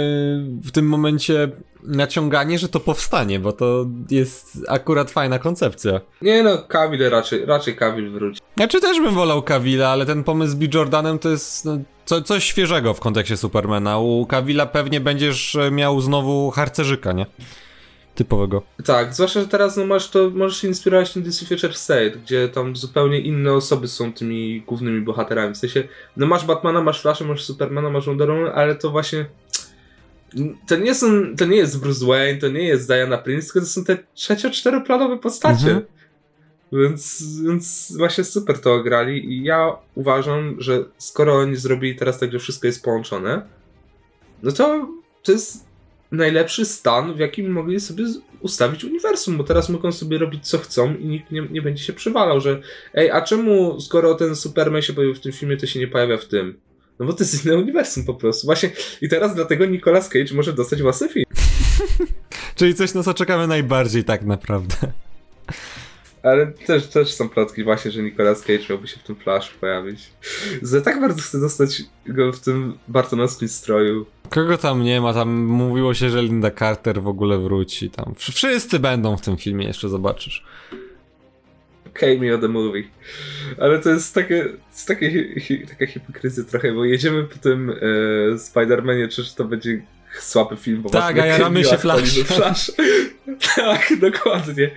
S2: w tym momencie naciąganie, że to powstanie, bo to jest akurat fajna koncepcja.
S1: nie no, Cavill raczej, raczej Cavill wróci.
S2: Znaczy też bym wolał Cavilla, ale ten pomysł z B. Jordanem to jest no, co, coś świeżego w kontekście Supermana. U Cavilla pewnie będziesz e, miał znowu harcerzyka, nie? Typowego.
S1: Tak, zwłaszcza, że teraz no masz to, możesz się inspirować tym DC Future State, gdzie tam zupełnie inne osoby są tymi głównymi bohaterami. W sensie, no masz Batmana, masz Flasha, masz Supermana, masz Wonder Woman, ale to właśnie to nie są, to nie jest Bruce Wayne, to nie jest Diana Prince, tylko to są te trzecio-czteroplanowe postacie.
S2: Mhm.
S1: Więc, więc właśnie super to grali i ja uważam, że skoro oni zrobili teraz tak, że wszystko jest połączone, no to to jest najlepszy stan, w jakim mogli sobie ustawić uniwersum, bo teraz mogą sobie robić co chcą i nikt nie, nie będzie się przywalał, że ej, a czemu skoro ten Superman się pojawił w tym filmie, to się nie pojawia w tym? No bo to jest inne uniwersum po prostu. Właśnie i teraz dlatego Nicolas Cage może dostać własny film.
S2: Czyli coś, na co czekamy najbardziej tak naprawdę.
S1: Ale też, też są plotki właśnie, że Nicolas Cage miałby się w tym Flash pojawić. Że tak bardzo chcę dostać go w tym bartonowskim stroju.
S2: Kogo tam nie ma, tam mówiło się, że Linda Carter w ogóle wróci tam. Wsz- Wszyscy będą w tym filmie, jeszcze zobaczysz.
S1: Cameo the movie. Ale to jest takie, jest takie hi, hi, taka hipokryzja trochę, bo jedziemy po tym e, Spider-Manie, czy że to będzie słaby film, bo
S2: Tak, a jaramy się Flashem.
S1: Flash. tak, dokładnie.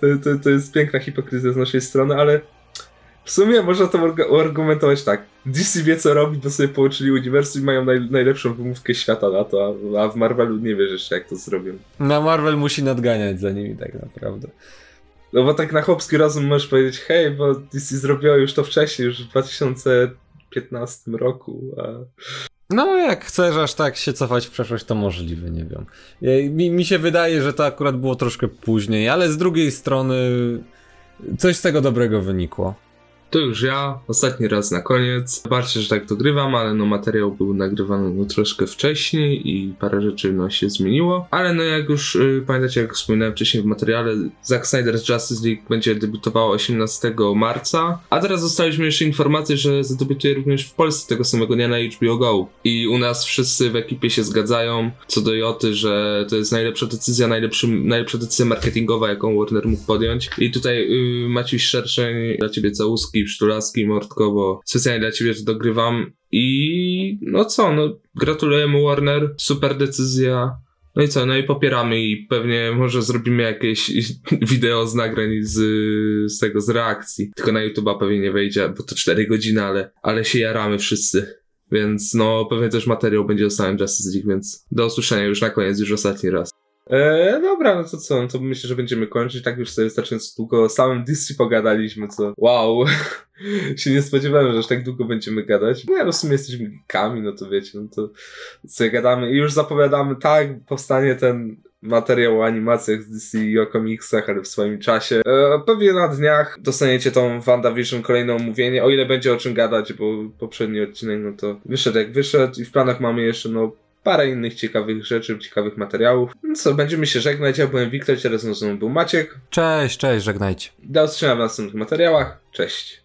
S1: To, to, to jest piękna hipokryzja z naszej strony, ale w sumie można to argu- uargumentować tak. DC wie co robi, bo sobie połączyli uniwersum i mają naj, najlepszą wymówkę świata na to, a, a w Marvelu nie wiesz jeszcze jak to zrobią.
S2: Na Marvel musi nadganiać za nimi tak naprawdę.
S1: No bo tak na chłopski rozum możesz powiedzieć, hej, bo DC zrobiło już to wcześniej, już w 2015 roku, a...
S2: No, jak chcesz aż tak się cofać w przeszłość, to możliwe, nie wiem. Mi, mi się wydaje, że to akurat było troszkę później, ale z drugiej strony coś z tego dobrego wynikło.
S1: To już ja, ostatni raz na koniec. Zobaczcie, że tak dogrywam, ale no materiał był nagrywany no troszkę wcześniej i parę rzeczy no się zmieniło. Ale no jak już y, pamiętacie, jak wspominałem wcześniej w materiale, Zack Snyder's Justice League będzie debiutowało 18 marca. A teraz dostaliśmy jeszcze informację, że zadebiutuje również w Polsce tego samego dnia na HBO Go. I u nas wszyscy w ekipie się zgadzają co do Joty, że to jest najlepsza decyzja, najlepszy, najlepsza decyzja marketingowa, jaką Warner mógł podjąć. I tutaj y, Maciej Szerszeń, dla ciebie całuski, przytulaski, mordko, bo specjalnie dla ciebie to dogrywam. I no co, no gratulujemy Warner, super decyzja. No i co, no i popieramy i pewnie może zrobimy jakieś wideo z nagrań z, z tego, z reakcji. Tylko na YouTube'a pewnie nie wejdzie, bo to 4 godziny, ale, ale się jaramy wszyscy. Więc no, pewnie też materiał będzie o samym Justice League, więc do usłyszenia już na koniec, już ostatni raz. Eee, dobra, no to co, no to myślę, że będziemy kończyć. Tak już sobie wystarczająco długo o samym DC pogadaliśmy, co wow. się nie spodziewałem, że aż tak długo będziemy gadać. Nie, no w sumie jesteśmy geekami, no to wiecie, no to sobie gadamy i już zapowiadamy, tak, powstanie ten materiał o animacjach z DC i o komiksach, ale w swoim czasie. E, pewnie na dniach dostaniecie tą WandaVision kolejne omówienie, o ile będzie o czym gadać, bo poprzedni odcinek, no to wyszedł jak wyszedł i w planach mamy jeszcze, no, parę innych ciekawych rzeczy, ciekawych materiałów. No co, będziemy się żegnać, ja byłem Wiktor, teraz ze mną był Maciek.
S2: Cześć, cześć, żegnajcie.
S1: Do usłyszenia w następnych materiałach, cześć.